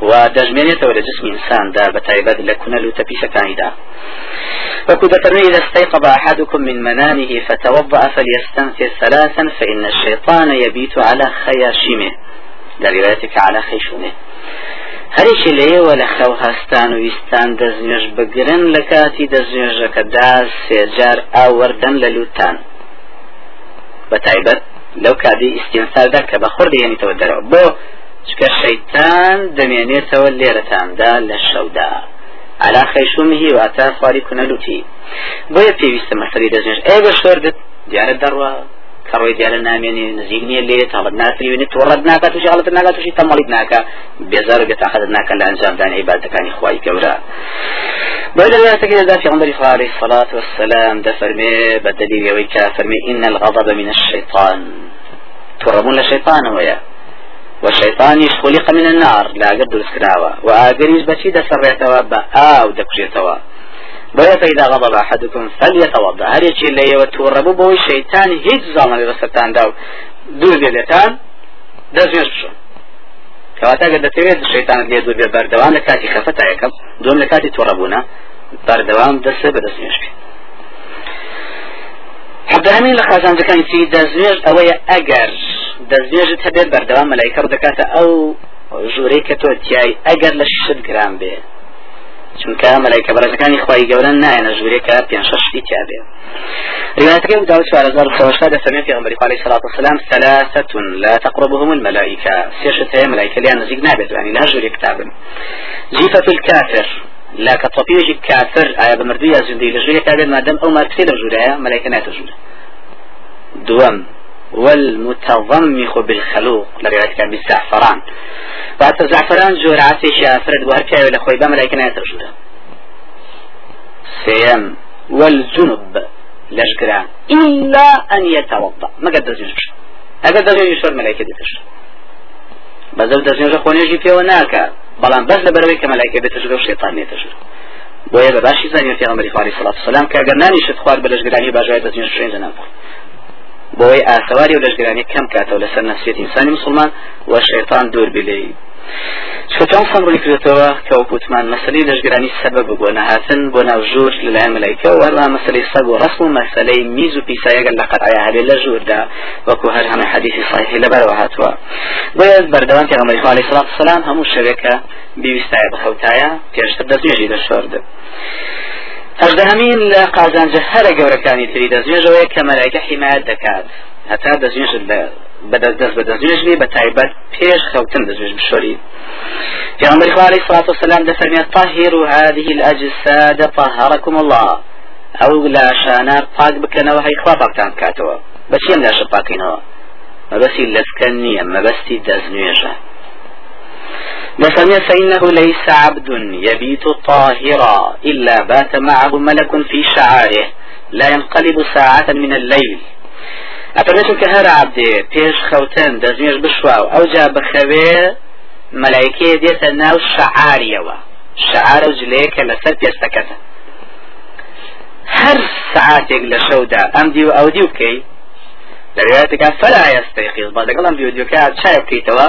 و دەژمێنێتەوە لە جسمی ئینساندا بە تایبەت لە کونەل و تەپیشەکانیدا وكدترني إذا استيقظ أحدكم من منامه فتوضأ فليستنفر ثلاثا فإن الشيطان يبيت على خياشمه لروايتك على خيشومه هەرێکی لەیەوە لە خەو هەستان و ویستان دەستنوێژ بگرن لە کاتی دەستنوێژەکەدا سێجار ئاوەردەن لە لوتان. بە تایبەت لەو کادی ئیسینساردا کە بە خۆر دێنیتەوە دەرەوە. بۆ چکە شەیتان دەمێنێتەوە لێرەتاندا لە شەودا. على خەیشومهی واتە خواری کونەلوتی بۆیە پێویستە مەسەری دەژێش ئێگە شۆردت دیارە دەڕوە کەڕۆی دیارە نامێنێ نزیک نییە لێ تاڵت ناتریێنێت تۆڕەت ناکات توش غڵت ناکات توشی تەمەڵیت ناکە بێزار و بێتاقەت ناکە لە ئەنجامدان عیبادەکانی خوای گەورە بعد ذلك إذا في عمر عليه الصلاة والسلام دفرمي بدليل يويك فرمي إن الغضب من الشيطان. ترمون الشيطان ويا والشيطان خلق من النار لا قد السكراوة وآقريش بشي دسريتوا بآو دكجيتوا بەوە پەیدا غەڵە حەدکم فەلیەتەوەدا هەرێکی لە ئێوە تووڕەبوو بەوەی شەیتان هیچ زاڵەوێ بەسەرتاندا و دوور بێ لێتان دەزێش بشن کەواتە گە دەتەوێت شەیتان لێ دوور بێ بەردەوام لە کاتی خەفەتا یەکەم دوم لە کاتی تووڕەبوونە بەردەوام دەسێ بەدەستێش بێت حەبدەمین لە خازانەکانی تی دەزێژ ئەوەیە ئەگەر دەزێژت هەبێت بەردەوام مەلایکە دەکاتە ئەو ژوورەی کە تۆ تیای ئەگەر لە شت گران بێت چونکە مەلایکە بەرەزەکانی خی گەورە نایەنە ژوورێکە پێ ششتی تیاابێ روايتك أبو داود شوار زار خوشة سمعت في غنبري عليه الصلاة والسلام ثلاثة لا تقربهم الملائكة سيشت هي ملائكة لأن نزيق نابت يعني لا جوري كتاب جيفة الكافر. لا كطبيعي كافر آية بمردوية زندي لجوري كتاب ما دام أو ما تكسير جوري ملائكة ناتجوري دوام والمتضمخ بالخلوق لرواية كان بالزعفران بعد الزعفران جرعة شافرد وهركا ولا خوي بملائكة ناتجوري سيم والجنب لشكرا. إلا أن يتوضأ. ما قد دزيج أقد دزيج شور ملائكة ديتش بزر دزيج خونيجي فيه ناكا بلان بس لبروي كملائكة ديتش والشيطان يتش بۆیە بە باشی زانانی پێغمبەری خوالی سڵات سلام کە ئەگەر نانیشت خوارد بە لەشگرانی باژای جەناب بۆی ئاسەواری و لەشگرانی کەم کاتەوە لەسەر نەسیێتی ئینسانی مسلمان و شەیطان دوور بلێ چۆن سەمڕی کردێتەوە کە وەکوتمان مەسلەی لەشگرانی سەبب بۆ نەهاتن بۆ ناوژور لەلایەن مەلایکە و هەروە مەسلەی سەب و ڕسم و مەسلەی میز و پیسایەگەر لە قەتعیا هەبێ لە ژووردا وەکو هەر هەمە حەدیثی صحیح لەبەرەوە هاتووە. بۆیە بەردەوام پێغەمبەری خوا عەلەیهی سڵات وسەلام هەموو شەوێکە بیویستایە بەخەوتایە پێشتر دەستێژی دەشۆردە هەژدەهەمین لە قازانجە هەرە گەورەکانی تری دەستێژەوەی کە مەلایکە حیمایەت دەکات هەتا دەستێژ بدەست بە دەستێژی بە تایبەت پێش خەوتن دەستێژ بشۆری پیغمبر عليه الصلاة والسلام ده فرمي طهروا هذه الأجساد طهركم الله. أو لا شانار پاک بکەنەوە هەی خوا پاکتان بکاتەوە بەچیم لاشە پاکینەوە مەبەستی لەسکەن نییە مەبەستی دەستنوێژە دفرمي فإنه ليس عبد يبيت طاهرا إلا بات معه ملك في شعاره لا ينقلب ساعة من الليل. ئەپەرێتون کە هەر عبدێ پێش خەوتن دەزمێش بشوا و ئەو جا بخەوێ مەلایکێ دێتە ناو شعاریەوە شعارە جلەیە کە لەسەر پێستەکەتە هەر سعاتێک لە شەودا ئەم دی و ئەو دی بکەی دەوێتەکە فلا يستيقظ بعد لەگەڵ ئەم دیودیوکە چای بکەیتەوە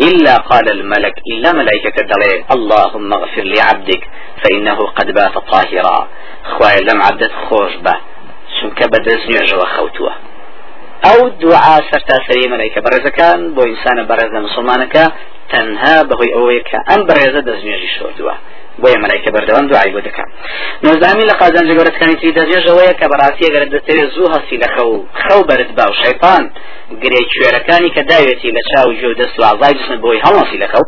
إلا قال الملك إلا ملائكة دلي اللهم اغفر لعبدك فإنه قد بات طاهرا. خواه لم عبدت خوش به. چونکە بە دەستنوێژەوە خەوتووە ئەو دوعا سەرتاسەری مەلایکە بەڕێزەکان بۆ ئینسانە بەڕێزە مسلمانەکە تەنها بەهۆی ئەوەیە کە ئەم بەڕێزە دەستنوێژی شۆردووە بۆیە مەلایکە بەردەوام دوعای بۆ دەکەم نۆزامی لە قازان جگەرەکانی تری دەستێژەوەیە کە بەڕاستی گەرە دەتەوێت زوو هەستی لە خەو خەو بەرت با و شەیطان گرێ کوێرەکانی کە داوێتی لە چاو ژێ و دەست و ئازای جسم بۆی هەڵمەسی لە خەو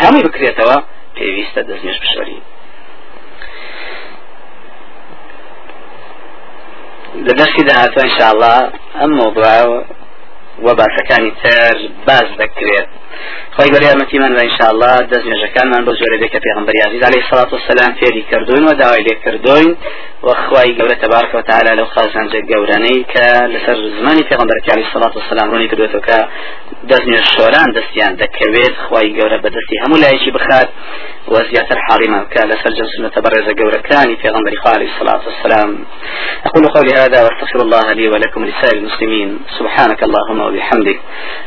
هەمووی بکرێتەوە پێویستە دەستنوێژ بشۆری لدرسي دهاتو ان شاء الله ام موضوع وباسەکانی تر باز دەکرێت خۆی بەریامەتیمان بە ان شاء الله دەست نێژەکانمان بە زۆرە بێکە پێغمبەر عزیز عليه الصلاة والسلام فێری کردوین و داوای لێ کردوین وخوای گەورە تبارك وتعالى لەو خازانجە گەورانەی کە لەسەر زمانی پێغمبەر عليه الصلاة والسلام ڕوونی کردوێتەوە دەست نێژ شۆران دەستیان دەکەوێت خی گەورە بەدەستی هەموو لایەکی بخات حريمة كان لسجل سنة برز جورة كان في غنبر عليه الصلاة والسلام. أقول قولي هذا واستغفر الله لي ولكم لسائر المسلمين سبحانك اللهم وبحمدك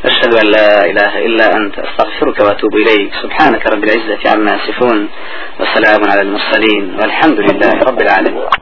أشهد أن لا إله إلا أنت أستغفرك وأتوب إليك سبحانك رب العزة عما يصفون وسلام على المرسلين والحمد لله رب العالمين